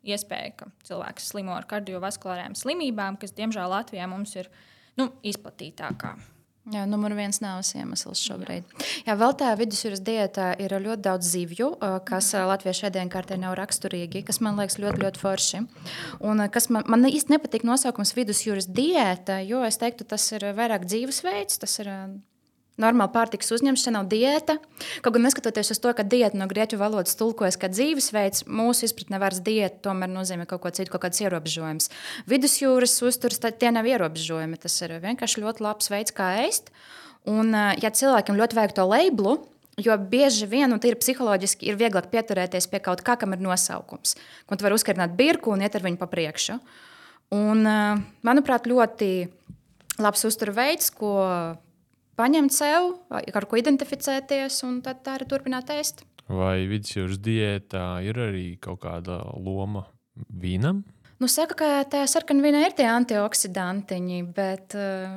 iespēja, ka cilvēks slimo ar kardiovaskulārajām slimībām, kas, diemžēl, Latvijā mums ir nu, izplatītākā. Jā, numur viens nāves iemesls šobrīd. Jā, vēl tā vidusjūras diētā ir ļoti daudz zivju, kas latviešu ēdienkartē nav raksturīgi, kas man liekas ļoti, ļoti forši. Un kas man, man īsti nepatīk nosaukums vidusjūras diēta, jo es teiktu, tas ir vairāk dzīvesveids, tas ir normāla pārtikas uzņemšana, nav diēta. Kaut gan neskatoties uz to, ka diēta no grieķu valodas tulkojas kā dzīvesveids, mūsu izpratnē vairs diēta tomēr nozīmē kaut ko citu, kaut kāds ierobežojums. Vidusjūras uzturs tie nav ierobežojumi. Tas ir vienkārši ļoti labs veids, kā ēst. Un, ja cilvēkam ļoti vajag to labelu, Jo bieži vien, un ir psiholoģiski, ir vieglāk pieturēties pie kaut kā, kam ir nosaukums. Un tu vari uzkarināt birku un iet ar viņu pa priekšu. Un, manuprāt, ļoti labs uzturveids, ko paņemt sev, ar ko identificēties, un tad tā arī turpināt ēst. Vai vidusjūras diētā ir arī kaut kāda loma vīnam? Nu, saka, ka tajā sarkanvīnā ir tie antioksidantiņi, bet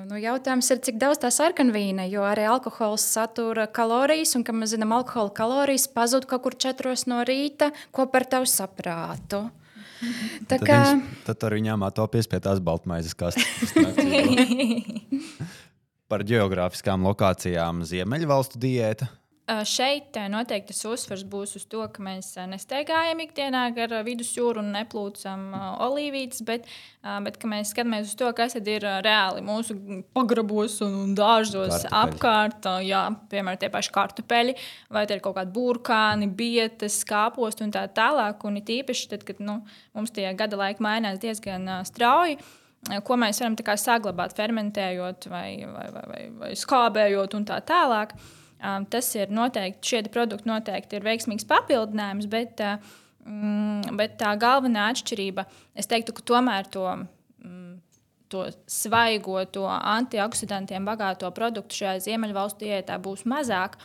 nu, jautājums ir, cik daudz tā sarkanvīna, jo arī alkohols satura kalorijas, un, kā mēs zinām, alkohola kalorijas pazūd kaut kur četros no rīta, ko par tavu saprātu. Tā tad, kā... viņš, tad ar viņām atopies pie tās baltmaizes kastes. par geogrāfiskām lokācijām Ziemeļvalstu diēta. Šeit noteikti tas uzsvers būs uz to, ka mēs nesteigājam ikdienā gar vidusjūru un neplūcam olīvītes, bet, bet mēs skatāmies uz to, kas ir reāli mūsu pagrabos un dārzos Kartupeļi. apkārt. Jā, piemēram, tie paši kartupeļi, vai ir kaut kādi burkāni, bietas, kāposti un tā tālāk. Un it īpaši tad, kad nu, mums tie gada laika mainās diezgan strauji ko mēs varam saglabāt, fermentējot vai, vai, vai, vai, vai skābējot un tā tālāk. Um, tas ir noteikti, šie produkti noteikti ir veiksmīgs papildinājums, bet, mm, bet tā galvenā atšķirība, es teiktu, ka tomēr to, mm, to svaigo, to antioksidantiem bagāto produktu šajā ziemeļvalstu diētā būs mazāk.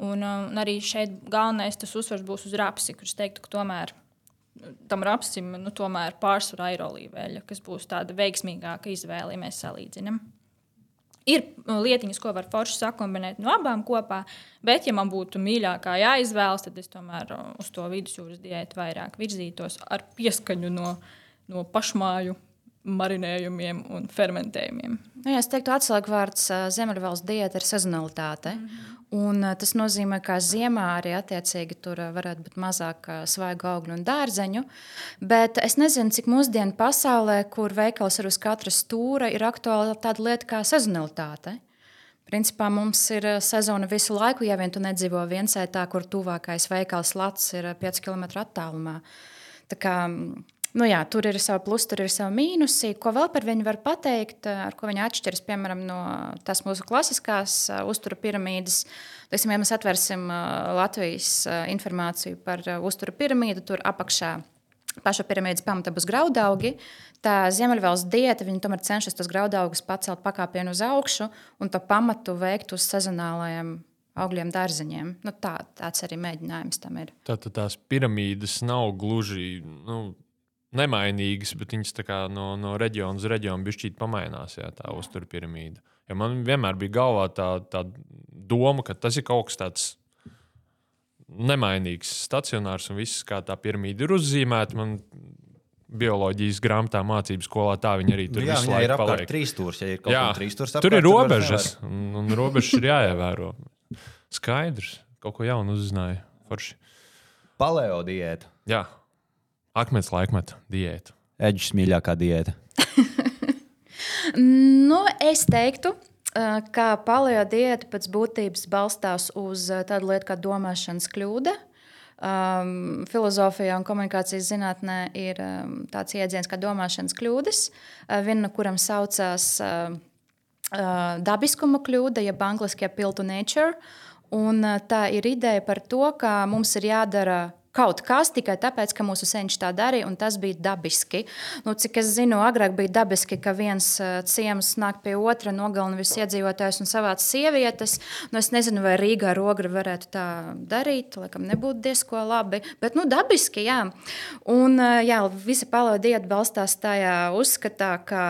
Un, un arī šeit galvenais tas uzsvars būs uz rapsi, kurš teiktu, ka tomēr tam rapsim nu, pārsvarā ir olīveļa, kas būs tāda veiksmīgāka izvēle, ja mēs salīdzinām. Ir nu, lietiņas, ko var forši sakombinēt no abām kopā, bet, ja man būtu mīļākā jāizvēlas, tad es tomēr uz to vidusjūras diētu vairāk virzītos ar pieskaņu no, no pašmāju marinējumiem un fermentējumiem. Nu, es teiktu, atslēgvārds Ziemeļvalsts diēta ir sezonalitāte. Mm -hmm. Un, tas nozīmē, ka ziemā arī attiecīgi tur varētu būt mazāk svaigu augļu un dārzeņu. Bet es nezinu, cik mūsdienu pasaulē, kur veikals ir uz katra stūra, ir aktuāla tāda lieta kā sezonalitāte. Principā mums ir sezona visu laiku, ja vien tu nedzīvo viensētā, kur tuvākais veikals Latvijas ir 5 km attālumā. Tā kā, Nu jā, tur ir savi plusi, tur ir savi mīnusi. Ko vēl par viņu var pateikt, ar ko viņa atšķiras piemēram, no tās mūsu klasiskās uh, uztura piramīdas. Teiksim, ja mēs atvērsim uh, Latvijas informāciju par uztura piramīdu, tur apakšā paša piramīdas pamata būs graudaugi. Tā ziemeļvalsts diēta, tomēr cenšas tos graudaugus pacelt pakāpienu uz augšu un to pamatu veikt uz sezonālajiem augļiem, dārzeņiem. Nu, tā, tāds arī mēģinājums tam ir. Tātad tās piramīdas nav gluži. Nu nemainīgas, bet viņas no, no reģiona uz reģionu bišķīt pamainās, jā, tā uztur piramīda. Ja man vienmēr bija galvā tā, tā doma, ka tas ir kaut kas tāds nemainīgs, stacionārs un viss, kā tā piramīda ir uzzīmēta. Man bioloģijas grāmatā, mācību skolā tā viņi arī tur nu, jā, visu laiku ir apkārt trīs stūris. Ja ir kaut kāda trīs stūris, tur ir robežas, un, un robežas ir jāievēro. Skaidrs, kaut ko jaunu uzzināju. Forši. Paleo diēta. Jā, Akmens laikmeta diēta. Eģis mīļākā diēta. nu, es teiktu, ka paleo diēta pēc būtības balstās uz tādu lietu kā domāšanas kļūda. Um, filozofijā un komunikācijas zinātnē ir um, tāds jēdziens kā domāšanas kļūdas, uh, viena no kurām saucās uh, uh, dabiskuma kļūda, jeb angļuiski to nature. Un, uh, tā ir ideja par to, ka mums ir jādara kaut kas tikai tāpēc, ka mūsu senči tā darīja, un tas bija dabiski. Nu, cik es zinu, agrāk bija dabiski, ka viens uh, ciems nāk pie otra, nogalina visus iedzīvotājus un savāc sievietes. Nu, es nezinu, vai Rīgā rogra varētu tā darīt, laikam nebūtu diezko labi, bet nu, dabiski, jā. Un uh, jā, visa palodieta balstās tajā uzskatā, ka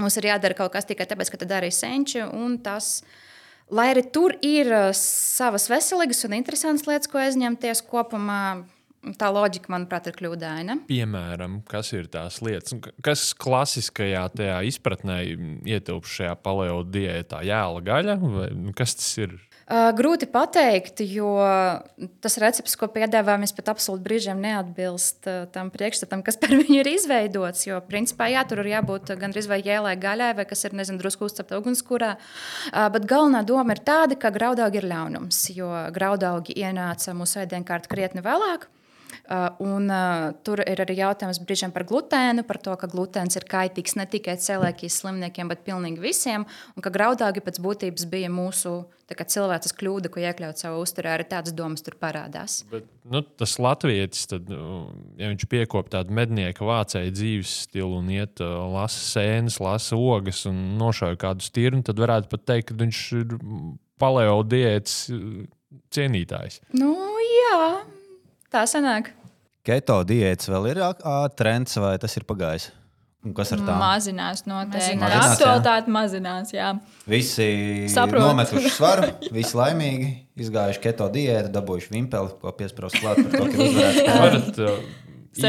mums ir jādara kaut kas tikai tāpēc, ka tā darīja senči, un tas ir Lai arī tur ir uh, savas veselīgas un interesantas lietas, ko aizņemties kopumā, tā loģika, manuprāt, ir kļūdaina. Piemēram, kas ir tās lietas, kas klasiskajā izpratnē ietilpst šajā paleo diētā? Jēla gaļa vai kas tas ir? Uh, grūti pateikt, jo tas recepts, ko piedāvājam, pat absolūti brīžiem neatbilst uh, tam priekšstatam, kas par viņu ir izveidots. Jo, principā, jā, tur ir jābūt gandrīz vai jēlai gaļai, vai kas ir, nezinu, drusku uzcepta ugunskurā. Uh, bet galvenā doma ir tāda, ka graudaugi ir ļaunums, jo graudaugi ienāca mūsu ēdienkārtu krietni vēlāk. Uh, un, uh, tur ir arī jautājums brīžiem par glutēnu, par to, ka glutēns ir kaitīgs ne tikai celiakijas slimniekiem, bet pilnīgi visiem. Un ka graudāgi pēc būtības bija mūsu cilvēces kļūda, ko iekļaut savā uzturē. Arī tādas domas tur parādās. Bet, nu, tas latvietis, tad, nu, ja viņš piekop tādu mednieka vācēju dzīves stilu un iet, uh, lasa sēnes, lasa ogas un nošauja kādu stirnu, tad varētu pat teikt, ka viņš ir paleo diētas cienītājs. Nu, jā, Tā sanāk. Keto diētas vēl ir trends, vai tas ir pagājis? Un kas ar tām? Mazinās noteikti. Mazinās, Aktualitāte mazinās, jā. Visi Saprot. nometuši svaru, visi laimīgi, izgājuši keto diētu, dabūjuši vimpeli, ko piesprāst klāt par to, ka uzvarētu. Varat uh,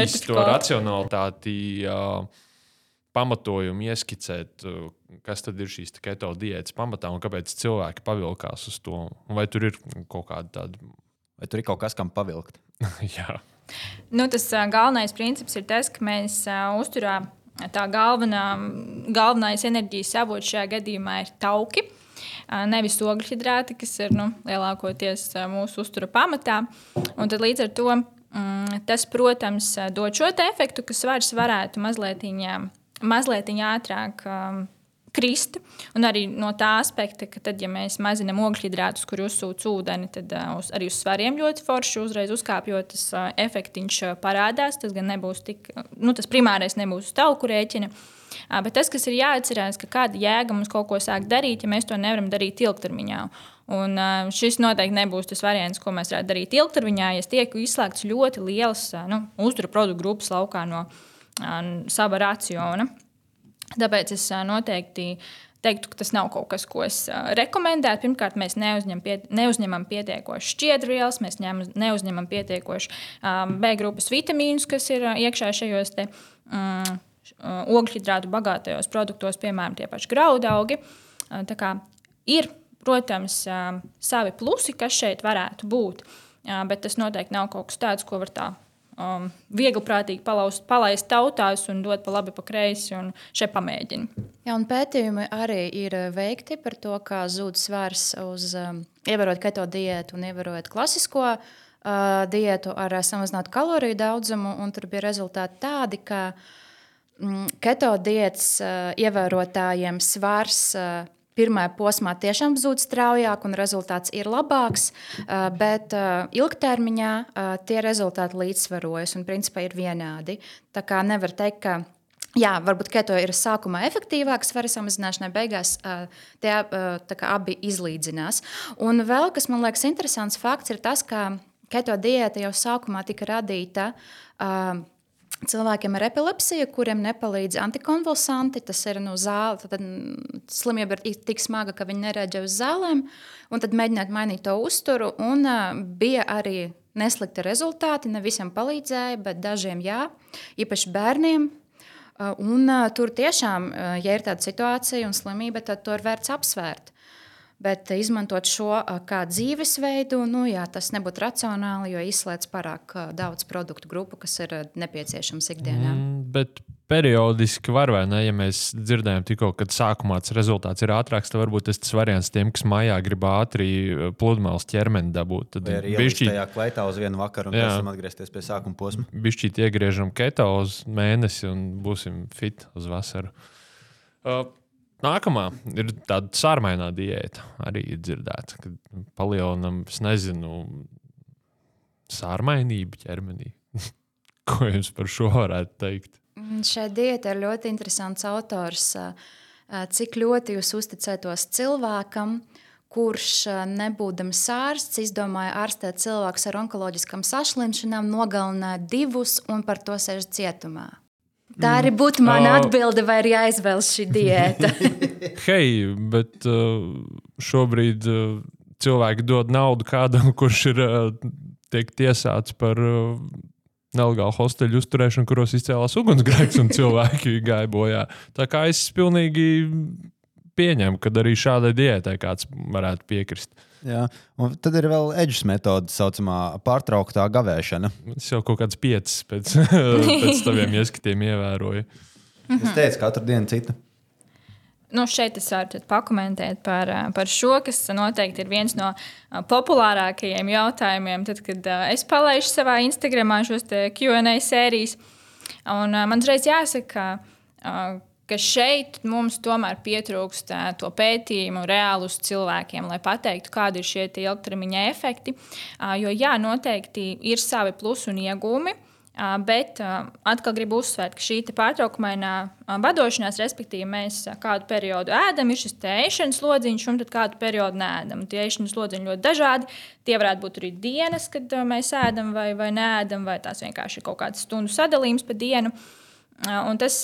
īsti to racionalitāti uh, pamatojumu ieskicēt, uh, kas tad ir šīs keto diētas pamatā un kāpēc cilvēki pavilkās uz to. Vai tur ir kaut kāda tāda Vai tur ir kaut kas, kam pavilkt? Jā. Nu, tas uh, galvenais princips ir tas, ka mēs uh, uzturā tā galvenā, galvenais enerģijas avots šajā gadījumā ir tauki. Uh, nevis ogļhidrāti, kas ir nu, lielākoties uh, mūsu uztura pamatā. Un tad līdz ar to mm, tas, protams, dod šo efektu, ka svars varētu mazliet mazliet ātrāk. Um, krist. Un arī no tā aspekta, ka tad, ja mēs mazinām ogļhidrātus, kur uzsūc ūdeni, tad uz, arī uz svariem ļoti forši uzreiz uzkāpjot, tas efektiņš parādās. Tas gan nebūs tik, nu, tas primārais nebūs uz tauku rēķina. Bet tas, kas ir jāatcerās, ka kāda jēga mums kaut ko sākt darīt, ja mēs to nevaram darīt ilgtermiņā. Un, šis noteikti nebūs tas variants, ko mēs varētu darīt ilgtermiņā, ja tiek izslēgts ļoti liels nu, uzturu produktu grupas laukā no sava raciona. Tāpēc es noteikti teiktu, ka tas nav kaut kas, ko es rekomendētu. Pirmkārt, mēs neuzņem pie, neuzņemam pietiekoši šķiedrvielas, mēs ņem, neuzņemam pietiekoši um, B grupas vitamīnus, kas ir iekšā šajos te, um, ogļhidrātu bagātajos produktos, piemēram, tie paši graudaugi. Uh, ir, protams, um, savi plusi, kas šeit varētu būt, uh, bet tas noteikti nav kaut kas tāds, ko var tā um, viegli prātīgi palaust, palaist tautās un dot pa labi, pa kreisi un šeit pamēģina. Jā, un pētījumi arī ir veikti par to, kā zūd svars uz um, ievērot keto diētu un ievērot klasisko uh, diētu ar uh, samazinātu kaloriju daudzumu. Tur bija rezultāti tādi, ka mm, keto diētas uh, ievērotājiem svars uh, pirmajā posmā tiešām zūd straujāk un rezultāts ir labāks, bet ilgtermiņā tie rezultāti līdzsvarojas un principā ir vienādi. Tā kā nevar teikt, ka Jā, varbūt keto ir sākumā efektīvāks, svaru samazināšanai, beigās tie abi izlīdzinās. Un vēl kas man liekas interesants fakts ir tas, ka keto diēta jau sākumā tika radīta. Uh, Cilvēkiem ar epilepsiju, kuriem nepalīdz antikonvulsanti, tas ir no zāles, tad slimība ir tik smaga, ka viņi nereaģē uz zālēm. Tad mēģināt mainīt to uzturu. Un, uh, bija arī neslikti rezultāti. Ne visiem palīdzēja, bet dažiem jā, īpaši bērniem. Uh, un, uh, tur tiešām, uh, ja ir tāda situācija un slimība, tad to ir vērts apsvērt. Bet izmantot šo kā dzīvesveidu, nu, jā, tas nebūtu racionāli, jo izslēdz pārāk daudz produktu grupu, kas ir nepieciešams ikdienā. Mm, bet periodiski var, vai ne? Ja mēs dzirdējām tikko, kad sākumā tas rezultāts ir ātrāks, tad varbūt tas ir variants tiem, kas mājā grib ātri pludmales ķermeni dabūt. Tad ir bišķi... tajā kleitā uz vienu vakaru un jā. pēc tam atgriezties pie sākuma posma. Bišķīt iegriežam keto uz mēnesi un būsim fit uz vasaru. Uh, Nākamā ir tāda sārmainā diēta. Arī ir dzirdēta, ka palielinam, es nezinu, sārmainību ķermenī. Ko jums par šo varētu teikt? Mm, šai diētai ir ļoti interesants autors. Cik ļoti jūs uzticētos cilvēkam, kurš nebūdams ārsts, izdomāja ārstēt cilvēkus ar onkoloģiskām saslimšanām, nogalināja divus un par to sēž cietumā. Tā arī būtu mana uh, atbilde, vai ir jāizvēlas šī diēta. Hei, bet uh, šobrīd uh, cilvēki dod naudu kādam, kurš ir uh, tiek tiesāts par uh, nelegālu hosteļu uzturēšanu, kuros izcēlās ugunsgrēks un cilvēki gāja bojā. Tā kā es pilnīgi pieņemu, ka arī šādai diētai kāds varētu piekrist. Jā. Un tad ir vēl eģis metode, tā saucamā pārtrauktā gavēšana. Es jau kaut kāds piecus pēc, pēc taviem ieskatiem ievēroju. Es teicu, katru dienu citu. Nu, šeit es varu pakomentēt par, par šo, kas noteikti ir viens no populārākajiem jautājumiem. Tad, kad es palaidu savā Instagramā šos QA sērijas, un man uzreiz jāsaka, ka šeit mums tomēr pietrūkst to pētījumu reāli uz cilvēkiem, lai pateiktu, kādi ir šie ilgtermiņa efekti. Jo, jā, noteikti ir savi plusi un iegūmi. Bet atkal gribu uzsvērt, ka šī pārtraukumainā vadošanās, respektīvi, mēs kādu periodu ēdam, ir šis ēšanas lodziņš, un tad kādu periodu nēdam. Tie ēšanas lodziņi ļoti dažādi. Tie varētu būt arī dienas, kad mēs ēdam vai, vai nēdam, vai tās vienkārši ir kaut kāds stundu sadalījums pa dienu. Un tas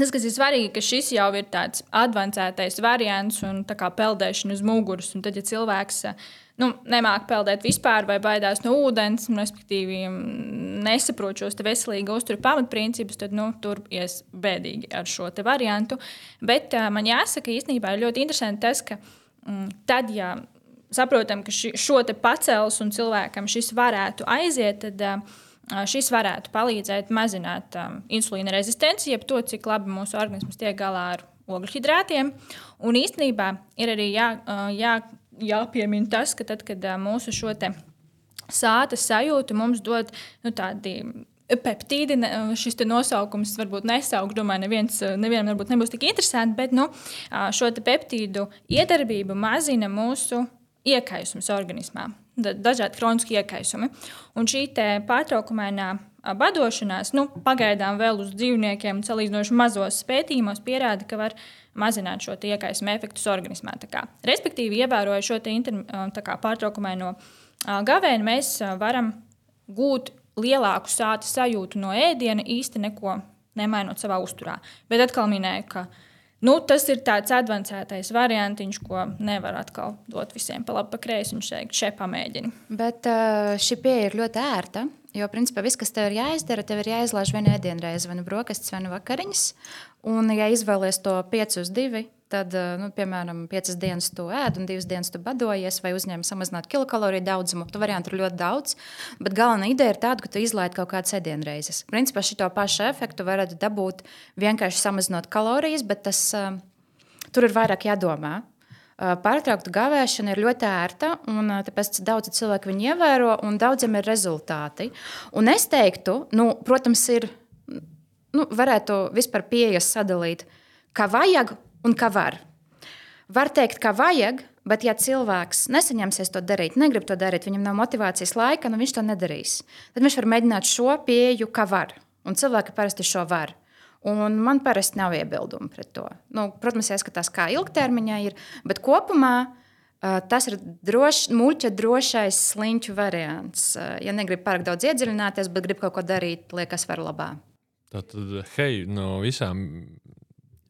Tas, kas ir svarīgi, ka šis jau ir tāds avansētais variants un tā kā peldēšana uz muguras. Un tad, ja cilvēks nu, nemāķi peldēt vispār vai baidās no ūdens, un, respektīvi, nesaprot šos veselīgi uzturu pamatprincipus, tad nu, tur ies bēdīgi ar šo variantu. Bet uh, man jāsaka, īstenībā ir ļoti interesanti tas, ka mm, tad, ja saprotam, ka ši, šo te pacels un cilvēkam šis varētu aiziet, tad uh, šis varētu palīdzēt mazināt um, insulīna rezistenci, jeb to, cik labi mūsu organisms tiek galā ar ogļhidrātiem. Un īstenībā ir arī jā, jā, jāpiemina tas, ka tad, kad mūsu šo sāta sajūta mums dod nu, tādi peptīdi, šis nosaukums varbūt nesaukts. Domāju, neviens, nevienam varbūt nebūs tik interesanti, bet nu, šo peptīdu iedarbību mazina mūsu iekaisums organismā. Dažādi kroniski iekaisumi. Un šī pārtraukumainā badošanās, nu, pagaidām vēl uz dzīvniekiem, salīdzinoši mazos pētījumos, pierāda, ka var mazināt šo iekaisuma efektus organismā. Kā, respektīvi, ievērojot šo inter, kā, pārtraukumaino gavēnu, mēs varam gūt lielāku sāta sajūtu no ēdiena, īsti neko nemainot savā uzturā. Bet atkal minēju, ka nu, tas ir tāds advancētais variants, ko nevar atkal dot visiem pa labi, pa kreisi un šeit šeit pamēģini. Bet šī pieeja ir ļoti ērta. Jo, principā, viss, kas tev ir jāizdara, tev ir jāizlaiž viena ēdienreize, vai nu brokastis, vai nu vakariņas. Un, ja izvēlies to 5 uz 2, tad, eh, nu, piemēram, 5 dienas tu ēd un 2 dienas tu badojies, vai uzņem samazināt kilokaloriju daudzumu. Tu variantu ir ļoti daudz, bet galvenā ideja ir tāda, ka tu izlaidi kaut kādas ēdienreizes. Principā šo pašu efektu varat dabūt vienkārši samazinot kalorijas, bet tas, uh, tur ir vairāk jādomā. Pārtraukta gavēšana ir ļoti ērta, un tāpēc daudzi cilvēki viņu ievēro, un daudziem ir rezultāti. Un es teiktu, nu, protams, ir nu, varētu vispār pieejas sadalīt, kā vajag un kā var. Var teikt, ka vajag, bet ja cilvēks nesaņemsies to darīt, negrib to darīt, viņam nav motivācijas laika, nu viņš to nedarīs. Tad viņš var mēģināt šo pieeju, kā var. Un cilvēki parasti šo var. Un man parasti nav iebildumu pret to. Nu, protams, jāskatās, kā ilgtermiņā ir, bet kopumā uh, tas ir droš, muļķa drošais sliņķu variants. Uh, ja negrib pārāk daudz iedziļināties, bet grib kaut ko darīt, liekas, var labāk. Tātad, hei, no visām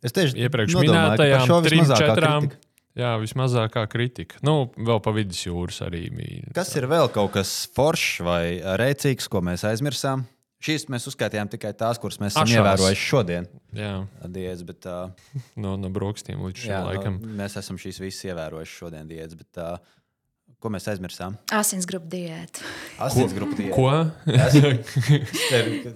es tieši iepriekš minētajām trim, četrām. Kritika. Jā, vismazākā kritika. Nu, vēl pa vidus jūras arī bija. Kas ir vēl kaut kas foršs vai rēcīgs, ko mēs aizmirsām? Šīs mēs uzskaitījām tikai tās, kuras mēs esam Ašās. ievērojuši šodien. Jā, diētas, bet. Uh, no, no brokastiem līdz šim laikam. No, mēs esam šīs visas ievērojuši šodien diētas, bet uh, Ko mēs aizmirsām? Asinsgrupu diētu. Asinsgrupu diētu. Ko?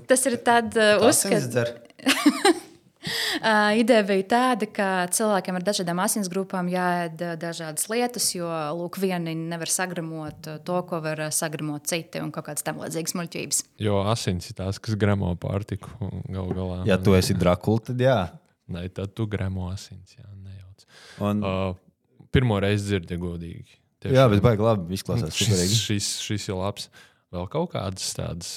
Tas ir tāds uzskats. Uh, ideja bija tāda, ka cilvēkiem ar dažādām asinsgrupām jāēd uh, dažādas lietas, jo lūk, vieni nevar sagramot uh, to, ko var sagramot citi, un kaut kādas tam līdzīgas muļķības. Jo asins ir tās, kas gramo pārtiku gal galā. Ja tu esi drakula, tad jā. Nē, tad tu gramo asins, jā, nejauc. Un... Uh, pirmo reizi dzirdi godīgi. Tiešām. Jā, bet baigi labi izklausās. Šis, šis, šis ir labs. Vēl kaut kādas tādas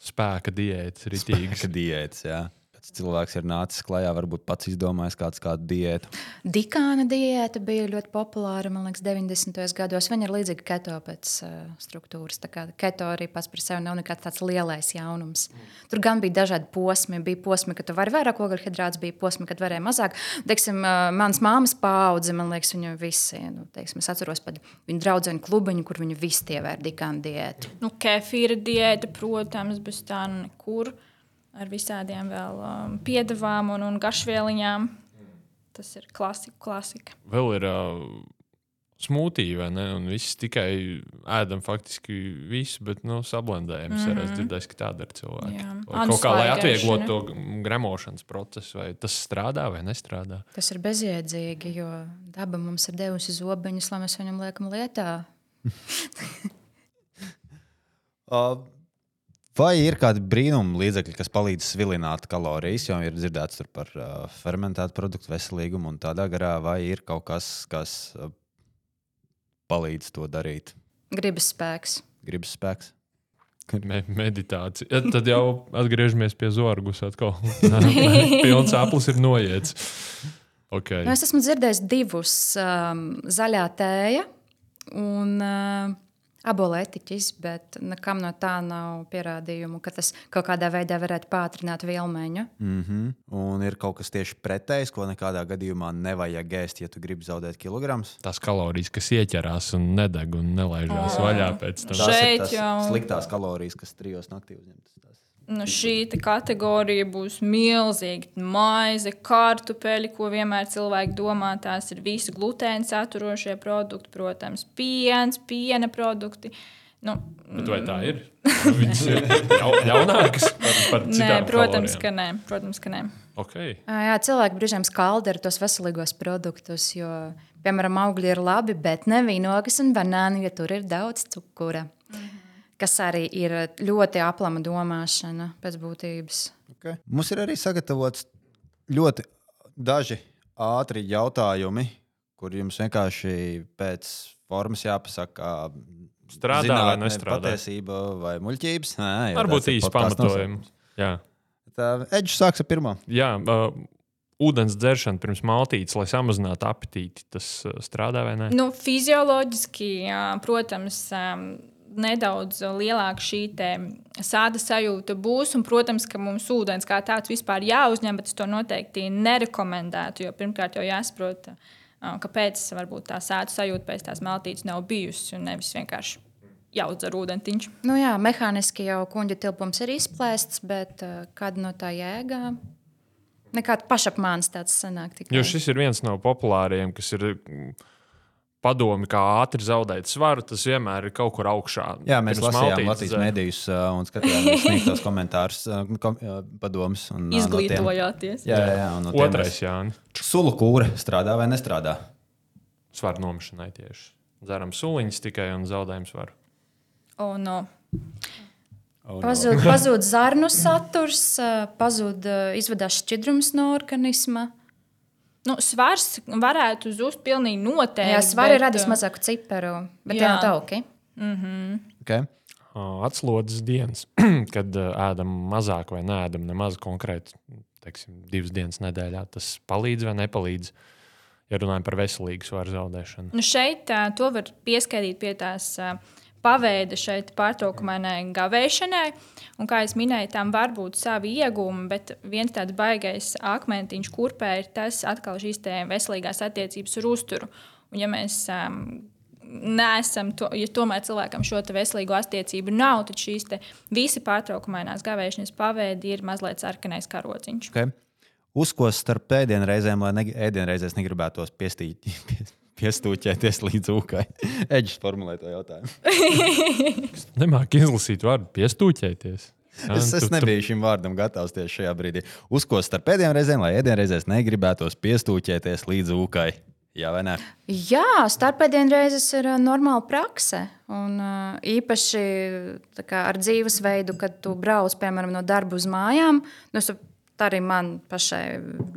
spēka diētas, ritīgas. Spēka diētas, jā kāds cilvēks ir nācis klajā, varbūt pats izdomājis kāds, kādu diētu. Dikāna diēta bija ļoti populāra, man liekas, 90. gados. Viņa ir līdzīga keto pēc uh, struktūras. Tā kā keto arī pats par sevi nav nekāds tāds lielais jaunums. Tur gan bija dažādi posmi. Bija posmi, ka tu vari vairāk ogļhidrātus, bija posmi, kad varēja mazāk. Teiksim, uh, mans māmas paudze, man liekas, viņa visi, nu, teiksim, es atceros pat viņu draugu klubiņu, kur viņi visi ievēr dikāna diētu. Nu, kefīra diēta, protams, bez tā nekur. Nu ar visādiem vēl um, piedevām un, un garšvieliņām. Tas ir klasika. klasika. Vēl ir uh, smūtija, vai ne? Un viss tikai ēdam faktiski visu, bet nu, sablendējam. Mm -hmm. Es mhm. dzirdēju, ka tāda ir cilvēki. Kaut kā, lai atvieglotu to gremošanas procesu, vai tas strādā vai nestrādā. Tas ir bezjēdzīgi, jo daba mums ir devusi zobeņus, lai mēs viņam liekam lietā. uh. Vai ir kādi brīnumi līdzekļi, kas palīdz svilināt kalorijas, jo ir dzirdēts par uh, fermentētu produktu veselīgumu un tādā garā, vai ir kaut kas, kas uh, palīdz to darīt? Gribas spēks. Gribas spēks. Me meditācija. Ja, tad jau atgriežamies pie zorgus. Pilns aplis ir noiets. Okay. Nu, es esmu dzirdējis divus um, zaļā tēja un uh, abolētiķis, bet nekam no tā nav pierādījumu, ka tas kaut kādā veidā varētu pātrināt vielmaiņu. Mm -hmm. Un ir kaut kas tieši pretējs, ko nekādā gadījumā nevajag ēst, ja tu gribi zaudēt kilogramus. Tās kalorijas, kas ieķerās un nedeg un nelaižās oh. vaļā pēc tam. Šeit jau sliktās kalorijas, kas trijos naktī uzņemtas nu, šī kategorija būs milzīga. Maize, kartupeļi, ko vienmēr cilvēki domā, tās ir visi glutēna saturošie produkti, protams, piens, piena produkti. Nu, Bet vai tā ir? Viņas ir ļaunākas par, par citām nē, protams, kalorijām. ka nē. Protams, ka nē. Okay. Jā, cilvēki brīžiem skalda ar tos veselīgos produktus, jo, piemēram, augļi ir labi, bet ne vīnogas un banāni, jo tur ir daudz cukura. Mm -hmm kas arī ir ļoti aplama domāšana pēc būtības. Okay. Mums ir arī sagatavots ļoti daži ātri jautājumi, kur jums vienkārši pēc formas jāpasaka, strādā zinātne, vai nestrādā. Patiesība vai muļķības. Nē, Varbūt īsi pamatojums. Tā Edžers sāks ar pirmo. Jā, uh, ūdens dzeršana pirms maltītes, lai samazinātu apetīti, tas uh, strādā vai nē? Nu, fizioloģiski, jā, protams. Nedaudz lielāka šī sāda sajūta būs. Un, protams, ka mums ūdens kā tāds vispār jāuzņem, bet es to noteikti nerekomendētu. Jo pirmkārt jau jāsaprot, kāpēc varbūt tā sāda sajūta pēc tās maltītes nav bijusi un nevis vienkārši. Jāudzer ūdentiņš. Nu jā, mehāniski jau kuģa tilpums ir izplēsts, bet uh, kāda no tā jēga? Nekāda pašapmāns tāds sanāk. Tikai. Jo šis ir viens no populāriem, kas ir padomi, kā ātri zaudēt svaru, tas vienmēr ir kaut kur augšā. Jā, mēs lasījām Latvijas mēdījus uh, un skatījāmies sniegtos komentārus, uh, kom, uh, padomus. Un, Izglītojāties. Jā, jā, jā no Otrais, Jānis. Sulu kūra strādā vai nestrādā? Svaru nomešanai tieši. Dzeram suliņus tikai un zaudējam svaru. Oh, no. Oh, no. Pazūd, pazūd zarnu saturs, pazūd izvadās šķidrums no organisma. Nu, svars varētu zust pilnīgi noteikti. Jā, svari bet... radīs mazāku ciparu, bet jā, jā tauki. Mm -hmm. okay. Atslodzes dienas, kad ēdam mazāk vai neēdam nemaz konkrēti, teiksim, divas dienas nedēļā, tas palīdz vai nepalīdz. Ja runājam par veselīgu svaru zaudēšanu. Nu šeit to var pieskaitīt pie tās uh, paveida šeit pārtraukumainai gavēšanai. Un, kā jau minēju, tam var būt savi iegūmi, bet viens tāds baisais akmentiņš kurpē ir tas atkal šīs veselīgās attiecības ar uzturu. Un, ja mēs um, neesam, to, ja tomēr cilvēkam šo veselīgo attiecību nav, tad šīs visi pārtraukumainās gavēšanas paveidi ir mazliet sarkanais karodziņš. Okay. Uzkos starp pēdienreizēm, lai ne, ēdienreizēs negribētos piestīt, piestūķēties līdz ūkai? Eģis formulē to jautājumu. Nemāķi izlasīt vārdu piestūķēties. Es, es nebiju šim vārdam gatavs tieši šajā brīdī. Uzkost starp pēdējām reizēm, lai ēdienreizēs negribētos piestūķēties līdz ūkai. Jā, vai ne? Jā, starpēdienreizes ir normāla prakse. Un, īpaši kā, ar dzīvesveidu, kad tu brauc piemēram no darba uz mājām. Nu, tā arī man pašai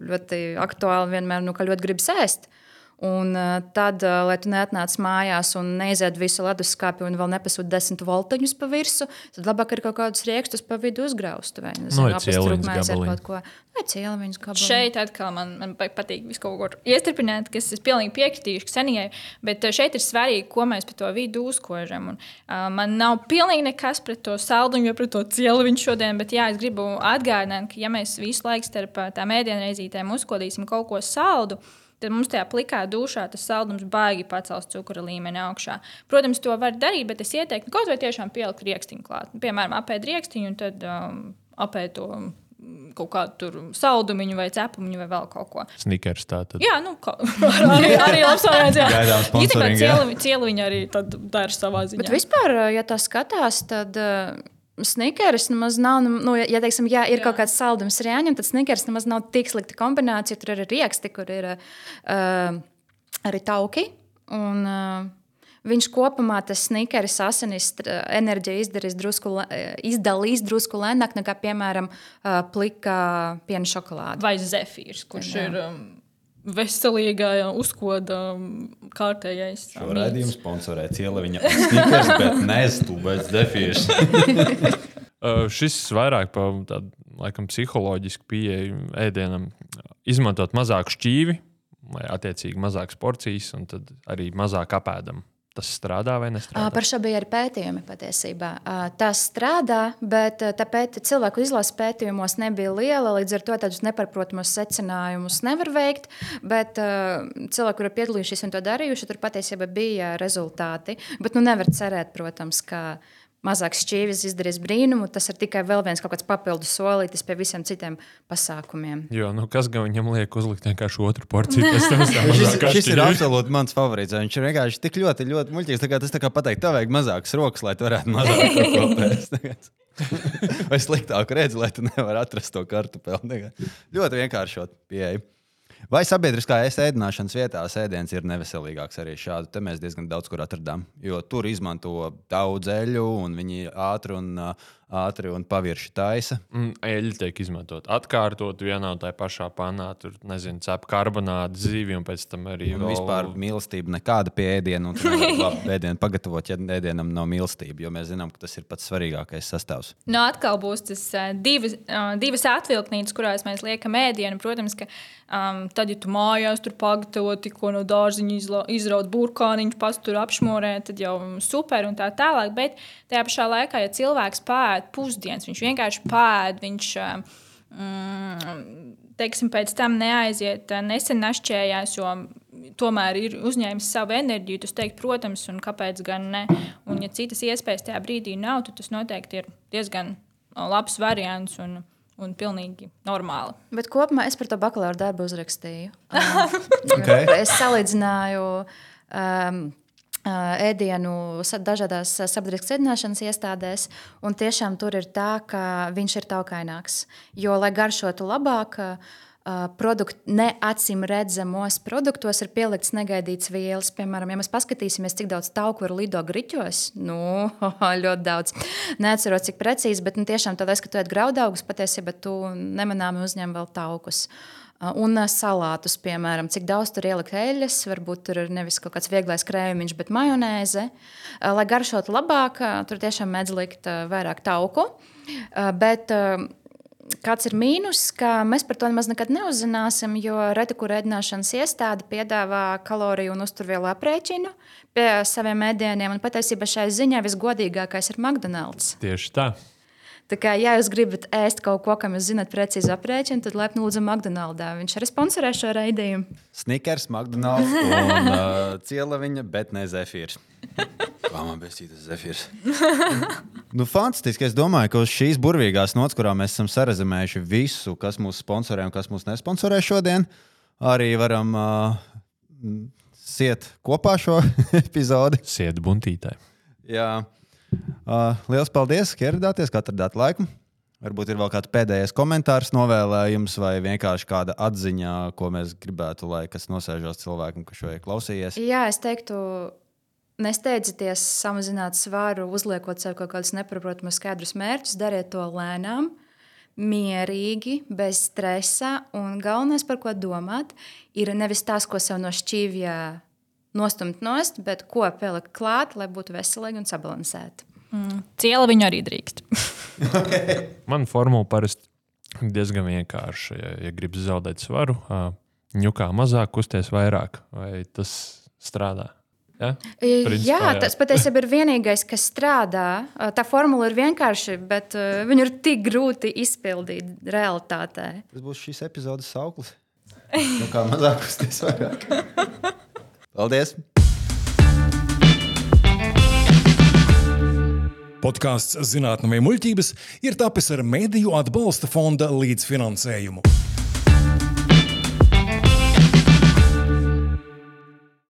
ļoti aktuāli vienmēr, nu, ka ļoti gribas ēst. Uh, Un uh, tad, uh, lai tu neatnāc mājās un neizēd visu leduskapī un vēl nepasūti desmit voltiņus pa virsmu, tad labāk ir kaut kādus rīkstus pa vidu uzgrauzt. Vai nu, no, apstrūkmēs ar kaut ko. Vai cieliņus gabaliņu. Šeit atkal man, man patīk visu kaut ko iestripināt, kas es pilnīgi piekritīšu Ksenijai, bet uh, šeit ir svarīgi, ko mēs pa to vidu uzkožam. Un, uh, man nav pilnīgi nekas pret to saldumu, jo pret to cieliņu šodien, bet jā, es gribu atgādināt, ka ja mēs visu laiku starp tām ēdienreizītēm uzkodīsim kaut ko saldu, tad mums tajā plikā dušā tas saldums baigi pacels cukura līmeni augšā. Protams, to var darīt, bet es ieteiktu kaut vai tiešām pielikt rīkstiņu klāt. Piemēram, apēst rīkstiņu un tad um, apēst to kaut kādu saldumiņu vai cepumiņu vai vēl kaut ko. Snikers tā tad. Jā, nu, ko, arī, arī labs variants. Jā, Gaidām cieliņu arī dara savā ziņā. Bet vispār, ja tā skatās, tad. Uh, Snickers nemaz nav, nu, nu, ja, teiksim, ja ir Jā. kaut kāds saldums rēņķis, tad Snickers nemaz nav tik slikta kombinācija. Tur ir rieksti, kur ir uh, arī tauki. Un, uh, viņš kopumā tas Snickers asinis enerģiju izdarīs drusku, izdalīs drusku lēnāk nekā, piemēram, plika piena šokolāde. Vai zefīrs, kurš Jā. ir. Um, veselīgā uzkoda kārtējais. Šo raidījumu sponsorē Cieliņa snikers, bet nestu bez defīrs. uh, šis vairāk par tādu, laikam, psiholoģisku pieeju ēdienam. Izmantot mazāku šķīvi, lai attiecīgi mazākas porcijas un tad arī mazāk apēdam. Tas strādā vai nestrādā? Par šo bija arī pētījumi patiesībā. Tas strādā, bet tāpēc cilvēku izlases pētījumos nebija liela. Līdz ar to tādus neparprotamus secinājumus nevar veikt. Bet cilvēki, kuri ir piedalījušies un to darījuši, tur patiesībā bija rezultāti. Bet nu nevar cerēt, protams, ka mazāks šķīvis izdarīs brīnumu. Tas ir tikai vēl viens kaut kāds papildus solītis pie visiem citiem pasākumiem. Jo, nu, kas gan viņam liek uzlikt vienkārši otru porciju? šis, šis ir absolūti mans favorīts. Viņš ir vienkārši tik ļoti, ļoti muļķīgs. Tā tas tā kā pateikt, tev vajag mazākas rokas, lai tu varētu mazāk kopēt. Vai sliktāk redzi, lai tu nevari atrast to kartupeli. Ļoti vienkāršot pieeju. Vai sabiedriskā ēdināšanas vietās ēdiens ir neveselīgāks arī šādu? Te mēs diezgan daudz kur atradām. Jo tur izmanto daudz eļļu, un viņi ātri un, ātri un pavirši taisa. Mm, eļļa tiek izmantot atkārtot vienā un tajā pašā panā. Tur, nezinu, cep karbonātu, zīvi un pēc tam arī. Un vēl... vispār mīlestība nekāda pie ēdiena, un nevar ēdienu pagatavot, ja ēdienam nav mīlestība, jo mēs zinām, ka tas ir pats svarīgākais sastāvs. No nu, atkal būs tas divas, divas atvilknītes, kurās mēs liekam ēdienu. Protams, ka Um, tad, ja tu mājās tur pagatavo tikko no dārziņa, izraut burkāniņu, pats tur apšmorē, tad jau super un tā tālāk. Bet tajā pašā laikā, ja cilvēks pēta pusdienas, viņš vienkārši pēta, viņš mm, teiksim, pēc tam neaiziet, nesen našķējās, jo tomēr ir uzņēmis savu enerģiju. Tas teikt, protams, un kāpēc gan ne. Un, ja citas iespējas tajā brīdī nav, tad tas noteikti ir diezgan labs variants. Un, un pilnīgi normāli. Bet kopumā es par to bakalaura darbu uzrakstīju. okay. Es salīdzināju. Um, ēdienu dažādās sabiedriskās ēdināšanas iestādēs, tiešām tur ir tā, ka viņš ir taukaināks. Jo, lai garšotu labāk, uh, produktu, neacīm redzamos produktos ir pieliktas negaidītas vielas. Piemēram, ja mēs paskatīsimies, cik daudz tauku ir lido griķos, nu, ļoti daudz. Neatceros, cik precīzi, bet nu, tiešām tādā veidā, ka tu ēd graudaugus, patiesībā tu nemanāmi uzņem vēl taukus. Un salātus, piemēram, cik daudz tur ielikt eļļas, varbūt tur ir nevis kaut kāds vieglais krējumiņš, bet majonēze. Lai garšotu labāk, tur tiešām mēdz likt vairāk tauku. Bet Kāds ir mīnus, ka mēs par to nemaz nekad neuzzināsim, jo reti kur ēdināšanas iestāde piedāvā kaloriju un uzturvielu aprēķinu pie saviem ēdieniem. Patiesībā šai ziņā visgodīgākais ir McDonald's. Tieši tā. Tā kā, ja jūs gribat ēst kaut ko, kam jūs zinat precīzi aprēķinu, tad lepni lūdzu McDonald's. Viņš arī sponsorē šo raidījumu. Snickers, McDonald's un uh, cielaviņa, bet ne zefīrs. Kā man bija tas zefīrs? nu, fantastiski. Es domāju, ka uz šīs burvīgās nots, kurām mēs esam sarezumējuši visu, kas mūs sponsorē un kas mūs nesponsorē šodien, arī varam uh, siet kopā šo epizodi. Siet buntītē. Jā. Uh, liels paldies, ka ieradāties, ka atradāt laiku. Varbūt ir vēl kāds pēdējais komentārs, novēlējums vai vienkārši kāda atziņa, ko mēs gribētu, lai kas nosēžos cilvēkam, kas šo ir klausījies. Jā, es teiktu, Nesteidzieties samazināt svaru, uzliekot sev kaut kādus nepaprotamus skaidrus mērķus, dariet to lēnām, mierīgi, bez stresa. Un galvenais, par ko domāt, ir nevis tas, ko sev no šķīvja nostumt nost, bet ko pielikt klāt, lai būtu veselīgi un sabalansēti. Mm. Ciela viņu arī drīkst. Man formula parasti diezgan vienkārša. Ja, ja gribas zaudēt svaru, ņukā mazāk, kusties vairāk. Vai tas strādā? Ja? Principā, jā, jā, tas patiesībā ir vienīgais, kas strādā. Tā formula ir vienkārša, bet viņu ir tik grūti izpildīt realitātē. Tas būs šīs epizodes sauklis. Nu, kā mazāk uzties vairāk. Paldies! Podkāsts Zinātnē, muļķības ir tapis ar Mēdīju atbalsta fonda līdzfinansējumu.